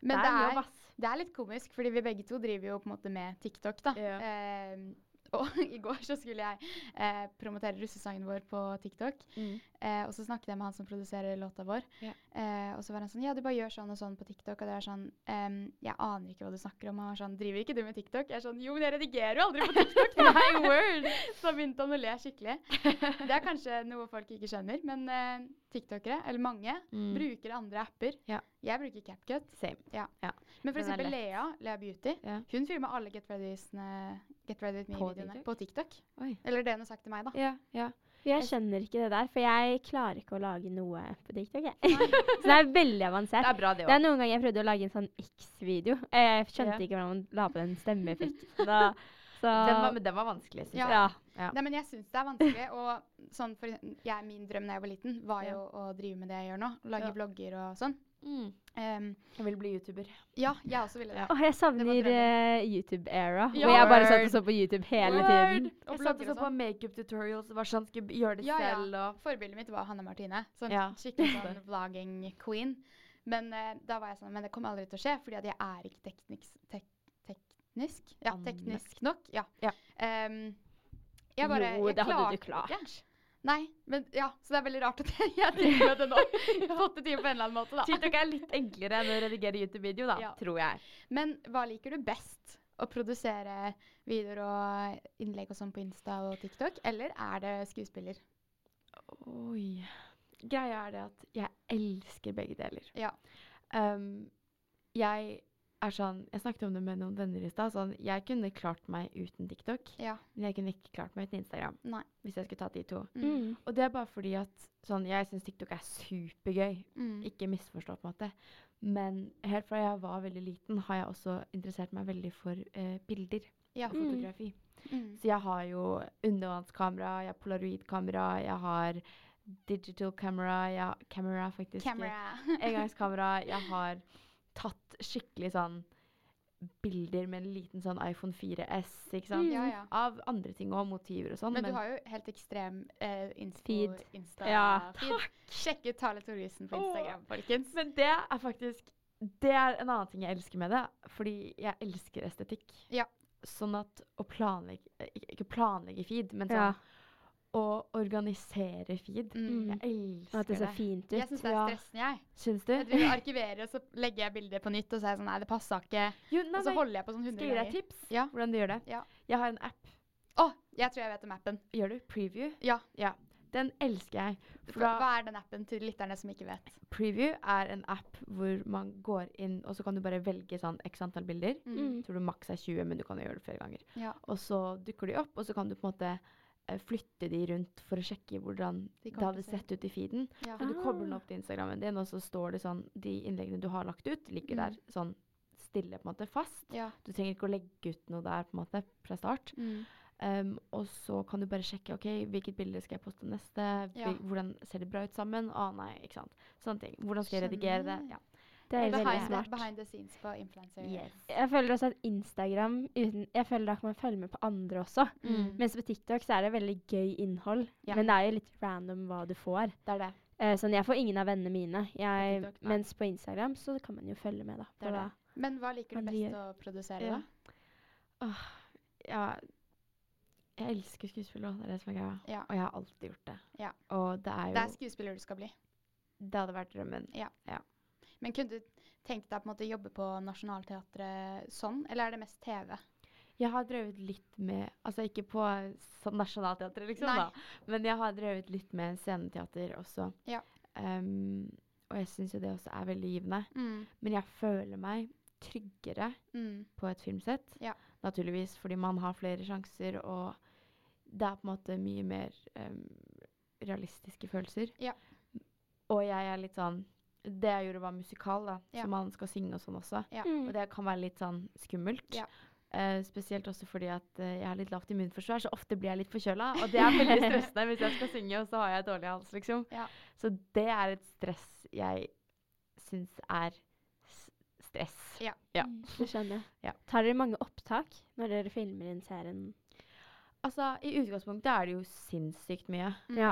Men det det er er, jobb, ass. det er litt komisk, fordi vi begge to driver jo på en måte med TikTok, da. Eh, og i går så skulle jeg eh, promotere russesangen vår på TikTok. Mm. Eh, og så snakket jeg med han som produserer låta vår. Yeah. Eh, og så var han sånn Ja, du bare gjør sånn og sånn på TikTok. Og det er sånn ehm, Jeg aner ikke hva du snakker om. Og han sånn Driver ikke du med TikTok? Jeg er sånn Jo, men jeg redigerer jo aldri på TikTok! Nei, word! Så begynte han å le skikkelig. Det er kanskje noe folk ikke skjønner, men eh, tiktokere, eller mange, Mm. bruker andre apper. Ja. Jeg bruker CapCut. Same. Ja. Ja. Men for eksempel. Lea, Lea Beauty, hun filmer alle Get Ready-videoene Get Ready With Me-videoene på TikTok. Oi. Eller det hun har sagt til meg, da. Ja, ja. Jeg skjønner ikke det der, for jeg klarer ikke å lage noe på TikTok. Jeg. så det er veldig avansert. Det er bra, det Det er noen ganger jeg prøvde å lage en sånn X-video. Jeg skjønte Ja. ikke hvordan man la på den. Så Den, var- den var vanskelig, syns Ja. jeg. ja. Ja. Nei, men jeg syns det er vanskelig. Og sånn for jeg, min drøm da jeg var liten, var Ja. jo å drive med det jeg gjør nå. Lage Ja. vlogger og sånn. Mm. Um, Jeg vil bli YouTuber. ja, jeg også ville det. Åh, jeg savner eh, YouTube-era, Ja. hvor jeg bare satt og så på YouTube hele Word. tiden. Og Jeg satt og så på sånn. makeup tutorials. Var sånn, skulle gjøre det Ja, ja. selv og Forbildet mitt var Hanne Martine. Sånn Ja. skikkelig sånn vlogging queen. Men uh, da var jeg sånn Men det kommer aldri til å skje, fordi at jeg er ikke teknisk tek, teknisk? Ja, teknisk nok. Ja. Ja. Em, jeg bare Jo, jeg det hadde du klart. Nei, men ja, så det er veldig rart at jeg driver med det nå. Det til på en eller annen måte, da. TikTok er litt enklere enn å redigere YouTube-video, da, Ja. tror jeg. Men hva liker du best? Å produsere videoer og innlegg og sånn på Insta og TikTok, eller er det skuespiller? Oi. Greia er det at jeg elsker begge deler. Ja. Um, jeg er sånn Jeg snakket om det med noen venner i stad. Sånn, jeg kunne klart meg uten TikTok, Ja. men jeg kunne ikke klart meg uten Instagram. Nei. Hvis jeg skulle tatt de to. Mm. Mm. Og det er bare fordi at sånn, jeg syns TikTok er supergøy. Mm. Ikke misforstå på en måte. Men helt fra jeg var veldig liten, har jeg også interessert meg veldig for eh, bilder Ja. og fotografi. Mm. Så jeg har jo undervannskamera, jeg har polaroidkamera, jeg har digital camera, jeg har camera faktisk. Camera. Engangskamera. Jeg har tatt skikkelig sånn bilder med en liten sånn iPhone 4S, ikke sant? Ja, ja. Av andre ting og motiver og sånn. Men du har jo helt ekstrem eh, Feed. Insta Ja, feed. Sjekk ut Tale Thoresen på Åh. Instagram, folkens. Men det er faktisk Det er en annen ting jeg elsker med det. Fordi jeg elsker estetikk. Ja. Sånn at å planlegge Ikke planlegge feed, men sånn. Å organisere feed. Mm. Jeg elsker det. at det ser fint ut. Jeg syns det er stressende, jeg. Syns du? Jeg driver og arkiverer, og så legger jeg bildet på nytt, og så er jeg sånn Nei, det passa ikke. Jo, nei, Og så holder jeg på sånn Skal 100 jeg gi deg ganger. tips? Ja. Hvordan du gjør det? Ja. Jeg har en app. Å, jeg tror jeg vet om appen. Gjør du? Preview? Ja. Ja. Den elsker jeg. For Hva, da, hva er den appen til lytterne som ikke vet? Preview er en app hvor man går inn, og så kan du bare velge sånn x antall bilder. Mm. Tror du maks er 20, men du kan jo gjøre det flere ganger. Ja. Og så dukker de opp, og så kan du på en måte flytte de rundt for å sjekke hvordan De det hadde sett ut i feeden. Ja. Så du kobler den Ah. opp til Instagrammen din, og så står det sånn De innleggene du har lagt ut, ligger Mm. der sånn stille, på en måte, fast. Ja. Du trenger ikke å legge ut noe der på en måte fra start. Mm. Um, og så kan du bare sjekke ok, hvilket bilde skal jeg poste neste. Ja. Hvordan ser det bra ut sammen? Å nei, ikke sant. Sånne ting. Hvordan skal jeg redigere det? Ja. Det er veldig smart. behind the scenes på influencer. Yes. Jeg føler også at Instagram uten, Jeg føler da kan man følge med på andre også. Mm. Mens på TikTok så er det veldig gøy innhold. Ja. Men det er jo litt random hva du får. Det er det. Eh, sånn, jeg får ingen av vennene mine. Jeg, TikTok, mens på Instagram så kan man jo følge med, da. Det er det. Da, Men hva liker du best gjør. å produsere, Ja. da? Åh, ja, jeg elsker skuespill òg, det er det som er greia. Ja. Og jeg har alltid gjort det. Ja. Og det er jo Det er skuespiller du skal bli. Det hadde vært drømmen. Men kunne du tenkt deg på en måte jobbe på Nationaltheatret sånn, eller er det mest TV? Jeg har drevet litt med Altså ikke på sånn Nationaltheatret, liksom, Nei. da. Men jeg har drevet litt med sceneteater også. Ja. Um, og jeg syns jo det også er veldig givende. Men jeg føler meg tryggere Mm. på et filmsett. Ja. Naturligvis, fordi man har flere sjanser, og det er på en måte mye mer um, realistiske følelser. Ja. Og jeg er litt sånn Det jeg gjorde, var musikal, da, Ja. så man skal synge og sånn også. Ja. Mm. Og det kan være litt sånn skummelt. Ja. Uh, spesielt også fordi at uh, jeg har litt lavt immunforsvar, så ofte blir jeg litt forkjøla. Og det er veldig stressende hvis jeg skal synge, og så har jeg dårlig hals, liksom. Ja. Så det er et stress jeg syns er s stress. Ja. Ja. Mm, Det skjønner jeg. Ja. Tar dere mange opptak når dere filmer inn serien? Altså, i utgangspunktet er det jo sinnssykt mye. Mm. Ja.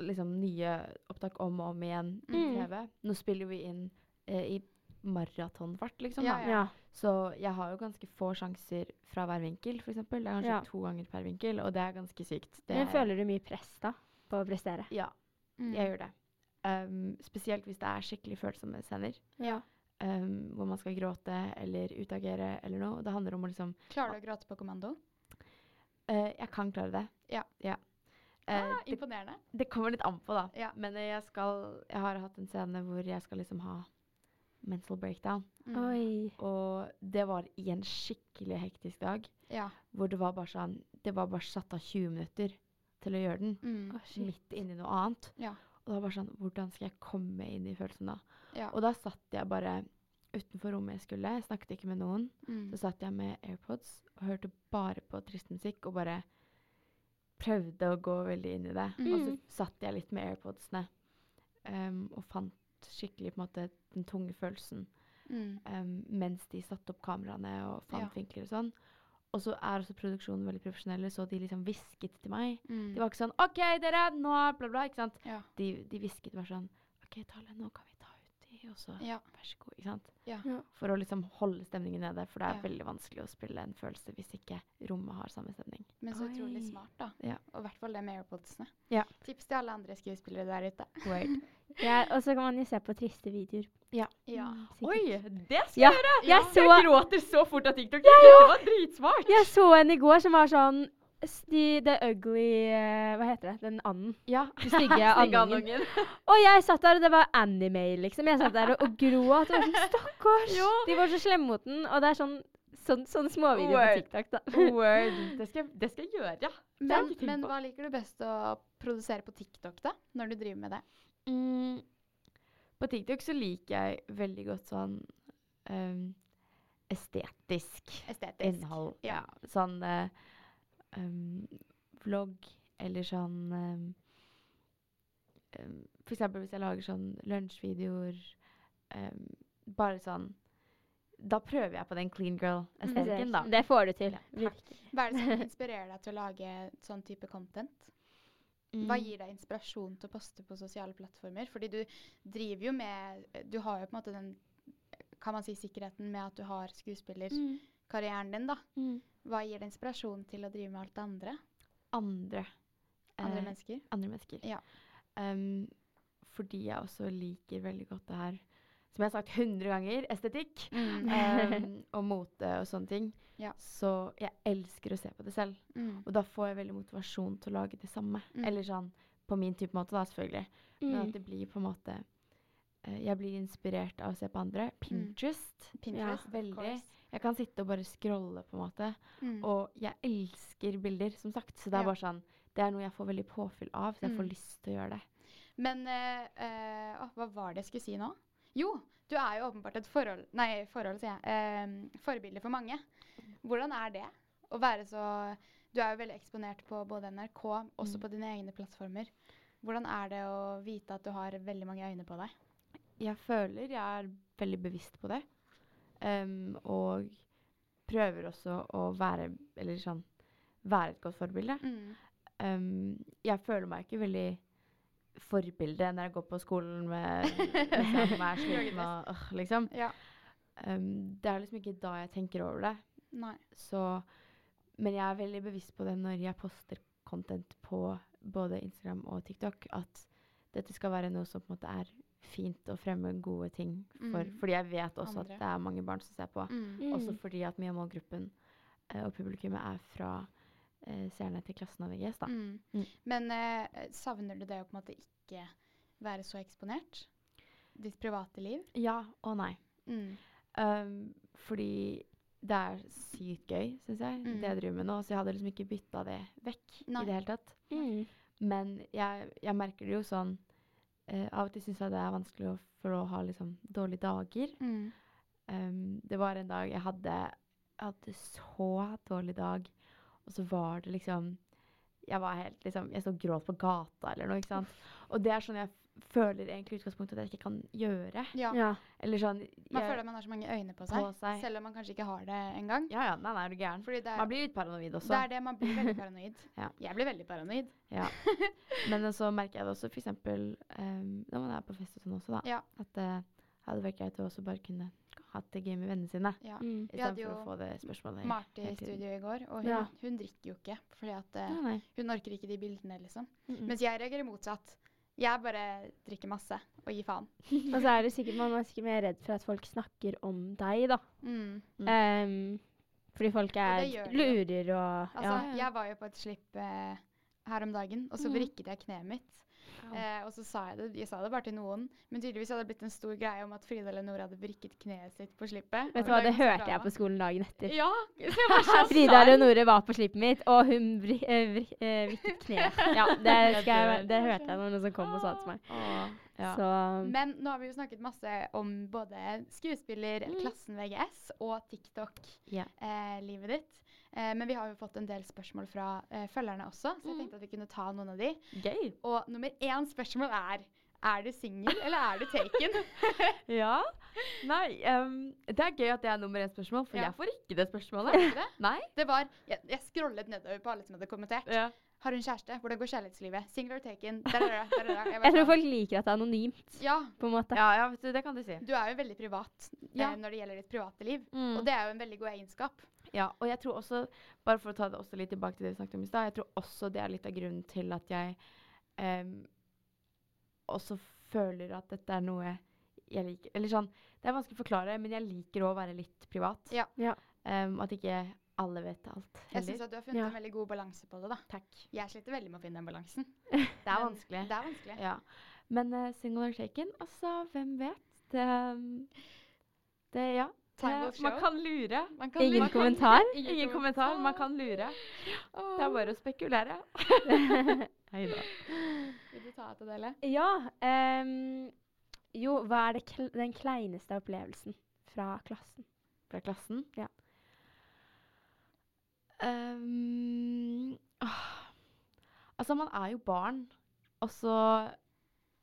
Liksom nye opptak om og om igjen i Mm. TV. Nå spiller vi inn eh, i maratonfart, liksom. Ja, ja. Ja. Så jeg har jo ganske få sjanser fra hver vinkel, f.eks. Det er kanskje Ja. to ganger per vinkel, og det er ganske sykt. Det Men er- føler du mye press da, på å prestere? Ja, Mm. jeg gjør det. Um, spesielt hvis det er skikkelig følsomme scener. Ja. Um, hvor man skal gråte eller utagere eller noe. Det handler om å liksom Klarer du å gråte på kommando? Uh, Jeg kan klare det. Ja. Eh, Ah, det, imponerende. det kommer litt an på, da. Ja. Men eh, jeg skal Jeg har hatt en scene hvor jeg skal liksom ha mental breakdown. Mm. Oi. Og det var i en skikkelig hektisk dag. Ja. Hvor det var bare sånn Det var bare satt av 20 minutter til å gjøre den. Mm. Oh. Midt inni noe annet. Ja. Og det var bare sånn Hvordan skal jeg komme inn i følelsen da? Ja. Og da satt jeg bare utenfor rommet jeg skulle. Jeg snakket ikke med noen. Mm. Så satt jeg med AirPods og hørte bare på trist musikk og bare prøvde å gå veldig inn i det. Og så Mm. satt jeg litt med AirPodsene um, og fant skikkelig på en måte den tunge følelsen Mm. um, mens de satte opp kameraene og fant Ja. vinkler og sånn. Og så er også produksjonen veldig profesjonelle, så de liksom hvisket til meg. Mm. De var ikke sånn OK, dere, nå bla, bla, ikke sant. Ja. De, de hvisket bare sånn OK, Tale, nå kan vi ta ut og så Ja. vær så god, ikke sant. Ja. Ja. For å liksom holde stemningen nede, for det er Ja. veldig vanskelig å spille en følelse hvis ikke rommet har samme stemning. Men så utrolig Oi. smart, da. Ja. Og i hvert fall det med airpodsene. Ja. Tips til alle andre skuespillere der ute. Ja, og så kan man jo se på triste videoer. Ja. Ja. Oi, det skal Ja, jeg så, gråter så fort av TikTok. Det var dritsmart! jeg så en i går som var sånn de, The Ugly eh, Hva heter det? Den anden. Ja. Den stygge andungen. Og jeg satt der, og det var anime, liksom. Jeg satt der og, og gråt. Og var sånn, Stakkars! Jo. De var så slemme mot den. Og det er sånn, sånn, sånn småvideoer på TikTok, da. Word. Det skal, det skal jeg gjøre, ja. Men, jeg men hva liker du best å produsere på TikTok, da? Når du driver med det? Mm, på TikTok så liker jeg veldig godt sånn um, estetisk Estetisk. innhold. Ja. Sånn eh, um, vlogg eller sånn um, um, For eksempel hvis jeg lager sånn lunsjvideoer um, Bare sånn Da prøver jeg på den clean girl-estetikken, da. Det får du til. Ja, Hva er det som inspirerer deg til å lage sånn type content? Hva Mm. gir deg inspirasjon til å poste på sosiale plattformer? Fordi du driver jo med Du har jo på en måte den kan man si sikkerheten med at du har skuespillerkarrieren din, da. Mm. Hva gir deg inspirasjon til å drive med alt det andre? Andre. Andre eh, mennesker? andre mennesker. Ja. Um, fordi jeg også liker veldig godt det her, som jeg har sagt 100 ganger, estetikk. um, og mote og sånne ting. Ja. Så jeg elsker å se på det selv. Mm. Og da får jeg veldig motivasjon til å lage det samme. Mm. Eller sånn på min type måte, da, selvfølgelig. Men Mm. at det blir på en måte Jeg blir inspirert av å se på andre. Pinterest. Pinterest, ja, veldig. Jeg kan sitte og bare scrolle, på en måte. Mm. Og jeg elsker bilder, som sagt. Så det er Ja. bare sånn Det er noe jeg får veldig påfyll av, så jeg får Mm. lyst til å gjøre det. Men uh, uh, hva var det jeg skulle si nå? Jo, du er jo åpenbart et forhold Nei, forhold, sier jeg. Uh, forbilde for mange. Hvordan er det Å være så Du er jo veldig eksponert på både NRK, også Mm. på dine egne plattformer. Hvordan er det å vite at du har veldig mange øyne på deg? Jeg føler jeg er veldig bevisst på det. Um, og prøver også å være Eller sånn Være et godt forbilde. Mm. Um, jeg føler meg ikke veldig forbilde når jeg går på skolen med er sliten og øh, liksom. Ja. Um, det er liksom ikke da jeg tenker over det. Nei. Så, men jeg er veldig bevisst på det når jeg poster content på både Instagram og TikTok, at dette skal være noe som på en måte er fint å fremme gode ting for. Mm. Fordi jeg vet også Andre. at det er mange barn som ser på. Mm. Også Mm. fordi at mye av målgruppen eh, og publikummet er fra eh, seerne til klassen av VGS. da. Mm. Mm. Men eh, savner du det å på en måte ikke være så eksponert? Ditt private liv? Ja og nei. Mm. Um, fordi det er sykt gøy, syns jeg, Mm. det jeg driver med nå. Så jeg hadde liksom ikke bytta det vekk Nei. i det hele tatt. Mm. Men jeg, jeg merker det jo sånn eh, Av og til syns jeg det er vanskelig å, for å ha liksom dårlige dager. Mm. Um, det var en dag jeg hadde, jeg hadde så dårlig dag, og så var det liksom Jeg var helt liksom Jeg og gråt på gata eller noe, ikke sant. Og det er sånn jeg føler egentlig utgangspunktet at jeg ikke kan gjøre. Ja. Ja. Eller sånn Man føler at man har så mange øyne på seg, På seg. selv om man kanskje ikke har det engang. Ja ja, nei, nei, er du gæren. Fordi det er, Man blir litt paranoid også. det er det, man blir veldig paranoid. Ja. Jeg blir veldig paranoid. Ja. Men så merker jeg det også f.eks. Um, når man er på fest og sånn også, da. Ja. At det hadde vært greit å også bare kunne hatt det gøy med vennene sine. Ja. Mm. Vi hadde jo å få det spørsmålet Marty i studio i går, og hun, Ja. hun drikker jo ikke. Fordi at uh, Ja, hun orker ikke de bildene, liksom. Mm -mm. Mens jeg reagerer motsatt. Jeg bare drikker masse og gir faen. Og så er det sikkert man er sikkert mer redd for at folk snakker om deg, da. Mm. Um, fordi folk er lurer og Altså, ja. jeg var jo på et slipp eh, her om dagen, og så Mhm. vrikket jeg kneet mitt. Eh, og så sa jeg det Jeg sa det bare til noen, men tydeligvis hadde det blitt en stor greie om at Frida Eleonore hadde vrikket kneet sitt på slippet. Vet du hva, det hørte jeg på skolen dagen etter. Ja! Frida. Leonore var på slippet mitt, og hun vri, eh, vri, eh, kneet. Ja, det, jeg, det hørte jeg når noen som kom og sa det til meg. Åh, ja. Så Men nå har vi jo snakket masse om både skuespiller, Mm. klassen VGS og TikTok-livet ditt. Eh, men vi har jo fått en del spørsmål fra eh, følgerne også, så jeg Mm. tenkte at vi kunne ta noen av de. Gøy. Og nummer én spørsmål er er du singel, eller er du taken? Ja. Nei, um, det er gøy at det er nummer én spørsmål, for Ja. jeg får ikke det spørsmålet. Ikke det? Nei. Det var, jeg, jeg scrollet nedover på alle som hadde kommentert. Ja. Har hun kjæreste? Hvordan går kjærlighetslivet? Single or taken? Der, der, der, der. Jeg jeg tror folk liker at det er anonymt, Ja, på en måte. ja, ja, du, det kan du si. du er jo veldig privat Ja. eh, når det gjelder ditt private liv. Mm. Og det er jo en veldig god egenskap. Ja, og jeg tror også, bare for å ta det også litt tilbake til det vi snakket om i stad, jeg tror også det er litt av grunnen til at jeg um, også føler at dette er noe jeg liker. Eller sånn, det er vanskelig å forklare, men jeg liker å være litt privat. Ja. Ja. Um, at ikke alle vet alt Jeg syns at du har funnet Ja. en veldig god balanse på det. da. Takk. Jeg sliter veldig med å finne den balansen. Det er Men vanskelig. Det er vanskelig. Ja. Men uh, single or taken, altså, hvem vet? Det, um, det ja. Man kan lure. Man kan- Ingen kan- kommentar? Ingen kommentar, man kan lure. Det er bare å spekulere. Hei da. Vil du ta et av dele? Ja. Um, jo, hva er det kl den kleineste opplevelsen fra klassen? Fra klassen? Ja. Um, altså, man er jo barn, og så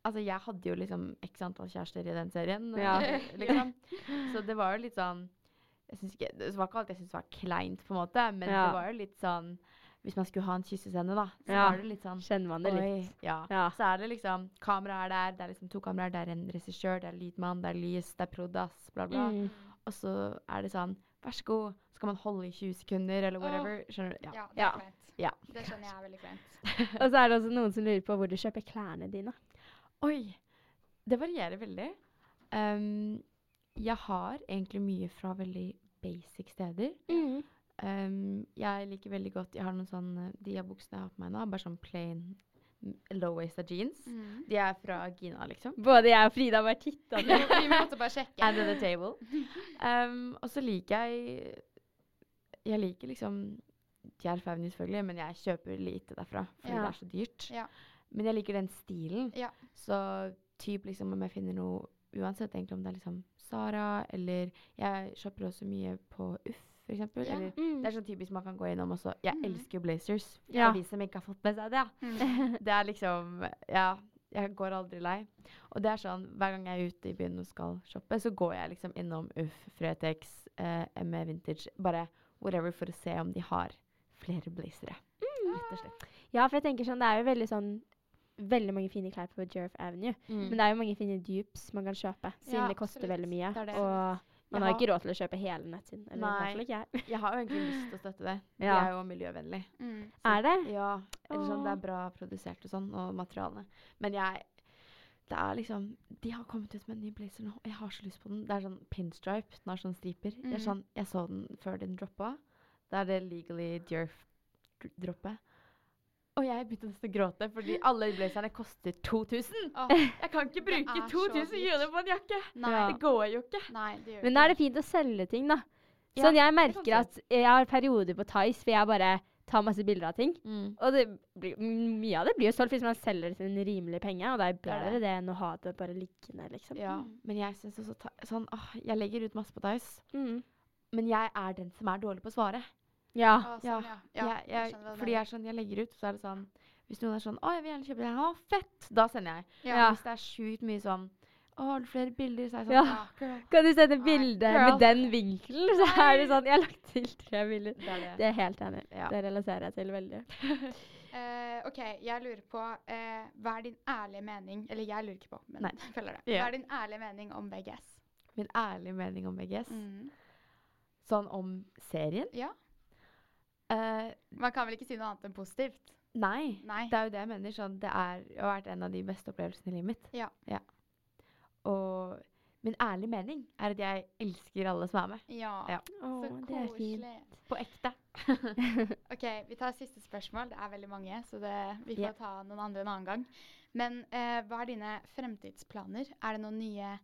Altså, jeg hadde jo liksom x antall kjærester i den serien, Ja. liksom. Så det var jo litt sånn jeg ikke, Det var ikke alt jeg syntes var kleint, på en måte, men Ja. det var jo litt sånn Hvis man skulle ha en kyssescene, da, så Ja. var det litt sånn Kjenner man det Oi, litt? ja. Ja. Så er det liksom Kameraet er der, det er liksom to kameraer, det er en regissør, det er lydmann, det er lys, det er prodas, bla, bla. Mm. Og så er det sånn Vær så god. Så skal man holde i 20 sekunder, eller whatever. Skjønner du? Ja, Ja. det er Ja. kleint. Ja. Det skjønner jeg er veldig kleint. Og så er det også noen som lurer på hvor du kjøper klærne dine. Oi. Det varierer veldig. Um, jeg har egentlig mye fra veldig basic steder. Mm. Um, jeg liker veldig godt Jeg har noen sånne De av buksene jeg har på meg nå, bare sånn plain low-waista jeans. Mm. De er fra Gina, liksom. Både jeg og Frida bare titta Vi vi måtte bare sjekke. Under the table. Um, og så liker jeg Jeg liker liksom Jerv Avenue, selvfølgelig, men jeg kjøper lite derfra fordi Ja. det er så dyrt. Ja. Men jeg liker den stilen. Ja. Så typ liksom om jeg finner noe Uansett egentlig om det er liksom Sara eller Jeg shopper også mye på Uff. for. Ja. Eller, Mm. det er sånn typisk man kan gå innom også. Jeg Mm. elsker blazers. Ja. For de som ikke har fått med seg det. Mm. Det er liksom Ja, jeg går aldri lei. Og det er sånn, hver gang jeg er ute i byen og skal shoppe, så går jeg liksom innom Uff, Fretex, eh, ME Vintage, bare whatever, for å se om de har flere blazere. Rett og slett. Ja, for jeg tenker sånn, det er jo veldig sånn Veldig mange fine klær på Jerv Avenue. Men det er jo mange fine dupes man kan kjøpe, siden Ja, det koster absolutt. veldig mye. Det det. Og man har har- ikke råd til å kjøpe hele nettsiden. Eller Nei. ikke jeg. Jeg har jo egentlig lyst til å støtte det. De Ja. er jo miljøvennlig. Mm. Er det? Ja, eller sånn, det er bra produsert og sånn, og materialene. Men jeg Det er liksom De har kommet ut med en ny blazer nå, og jeg har så lyst på den. Det er sånn pinstripe. Den har sånn striper. Det er Mhm. sånn, Jeg så den før den droppa. Det er det Legally Jerf-droppet. Og jeg begynte nesten å gråte, fordi alle blazerne koster 2000! Oh. Jeg kan ikke bruke er 2000 dyrt. kroner på en jakke! nei. Det går jo ikke. nei, det gjør Men da er det fint å selge ting, da. Ja, Sånn, jeg merker at jeg har perioder på Tice hvor jeg bare tar masse bilder av ting. Mm. Og det blir, mye av det blir jo solgt hvis man selger det til en rimelig penge, og det er Det bedre det enn å ha det bare liggende, liksom. Ja, Mm. men jeg syns også ta, sånn, åh, Jeg legger ut masse på Tice. Mm. men jeg er den som er dårlig på å svare. Ja. Ah, sånn, ja. ja. jeg, jeg, jeg fordi jeg sånn, jeg legger ut, så er det sånn Hvis noen er sånn 'Å, jeg vil gjerne kjøpe det.' 'Å, fett!' Da sender jeg. Ja. Hvis det er sjukt mye sånn 'Å, har du flere bilder?' Så er jeg sånn Ja. «Ah, Kan du sende bilde med den vinkelen? Så er det sånn Jeg har lagt til tre bilder. Det er det. Det er helt enig. Det relaterer jeg til veldig. uh, OK, jeg lurer på uh, Hva er din ærlige mening Eller jeg lurer ikke på, men Nei. følger det. Hva er din ærlige mening om VGS? Min ærlige mening om VGS. Mm. Sånn om serien. Ja. Eh, Man kan vel ikke si noe annet enn positivt? nei. Nei. Det er jo det jeg mener. Sånn, det er, har vært en av de beste opplevelsene i livet mitt. Ja. Og min ærlige mening er at jeg elsker alle som er med. Ja. Ja. Å, Så det fint. koselig. På ekte. OK, vi tar siste spørsmål. Det er veldig mange, så det, vi får yeah. ta noen andre en annen gang. Men uh, hva er dine fremtidsplaner? Er det noen nye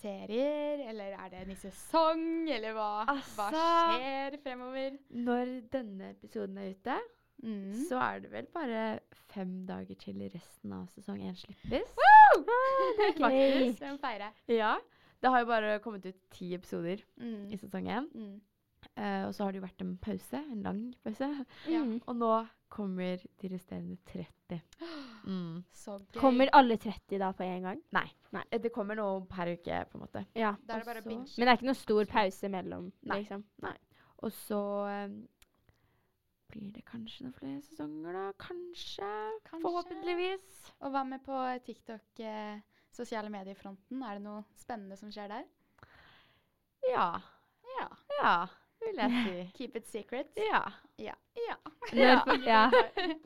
serier, eller er det en ny sesong, eller hva, hva Altså- skjer fremover? Når denne episoden er ute, Mm. så er det vel bare fem dager til resten av sesong én slippes. det er. Faktisk. Det feirer feire. Ja. Det har jo bare kommet ut ti episoder Mm. i sesong én. Mm. Uh, og så har det jo vært en pause, en lang pause. Ja. Og nå kommer de resterende 30. Mm. Så gøy. Kommer alle 30 da på en gang? Nei. Nei. Det kommer noe per uke, på en måte. Ja. Da er det bare å binge. Men det er ikke noe stor pause mellom, Nei. liksom? Og så um, blir det kanskje noen flere sesonger, da. Kanskje. Kanskje. Forhåpentligvis. Og hva med på TikTok, eh, sosiale medier-fronten? Er det noe spennende som skjer der? Ja. Ja. Ja, vil jeg si. Keep it secret. Ja. Ja. ja. Ja.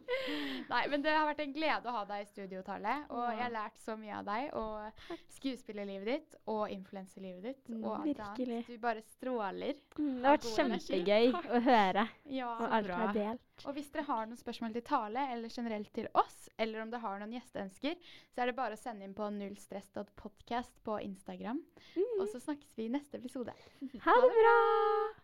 Nei, men det har vært en glede å ha deg i studio, Tale. Og jeg har lært så mye av deg. Og skuespillerlivet ditt og influenserlivet ditt. Mm, og alt virkelig. annet. Du bare stråler. Mm, det har vært energi. kjempegøy å høre, Ja. og alt bra. er delt. Og hvis dere har noen spørsmål til Tale, eller generelt til oss, eller om dere har noen gjesteønsker, så er det bare å sende inn på nullstress.podcast på Instagram. Mm. Og så snakkes vi i neste episode. Ha det bra!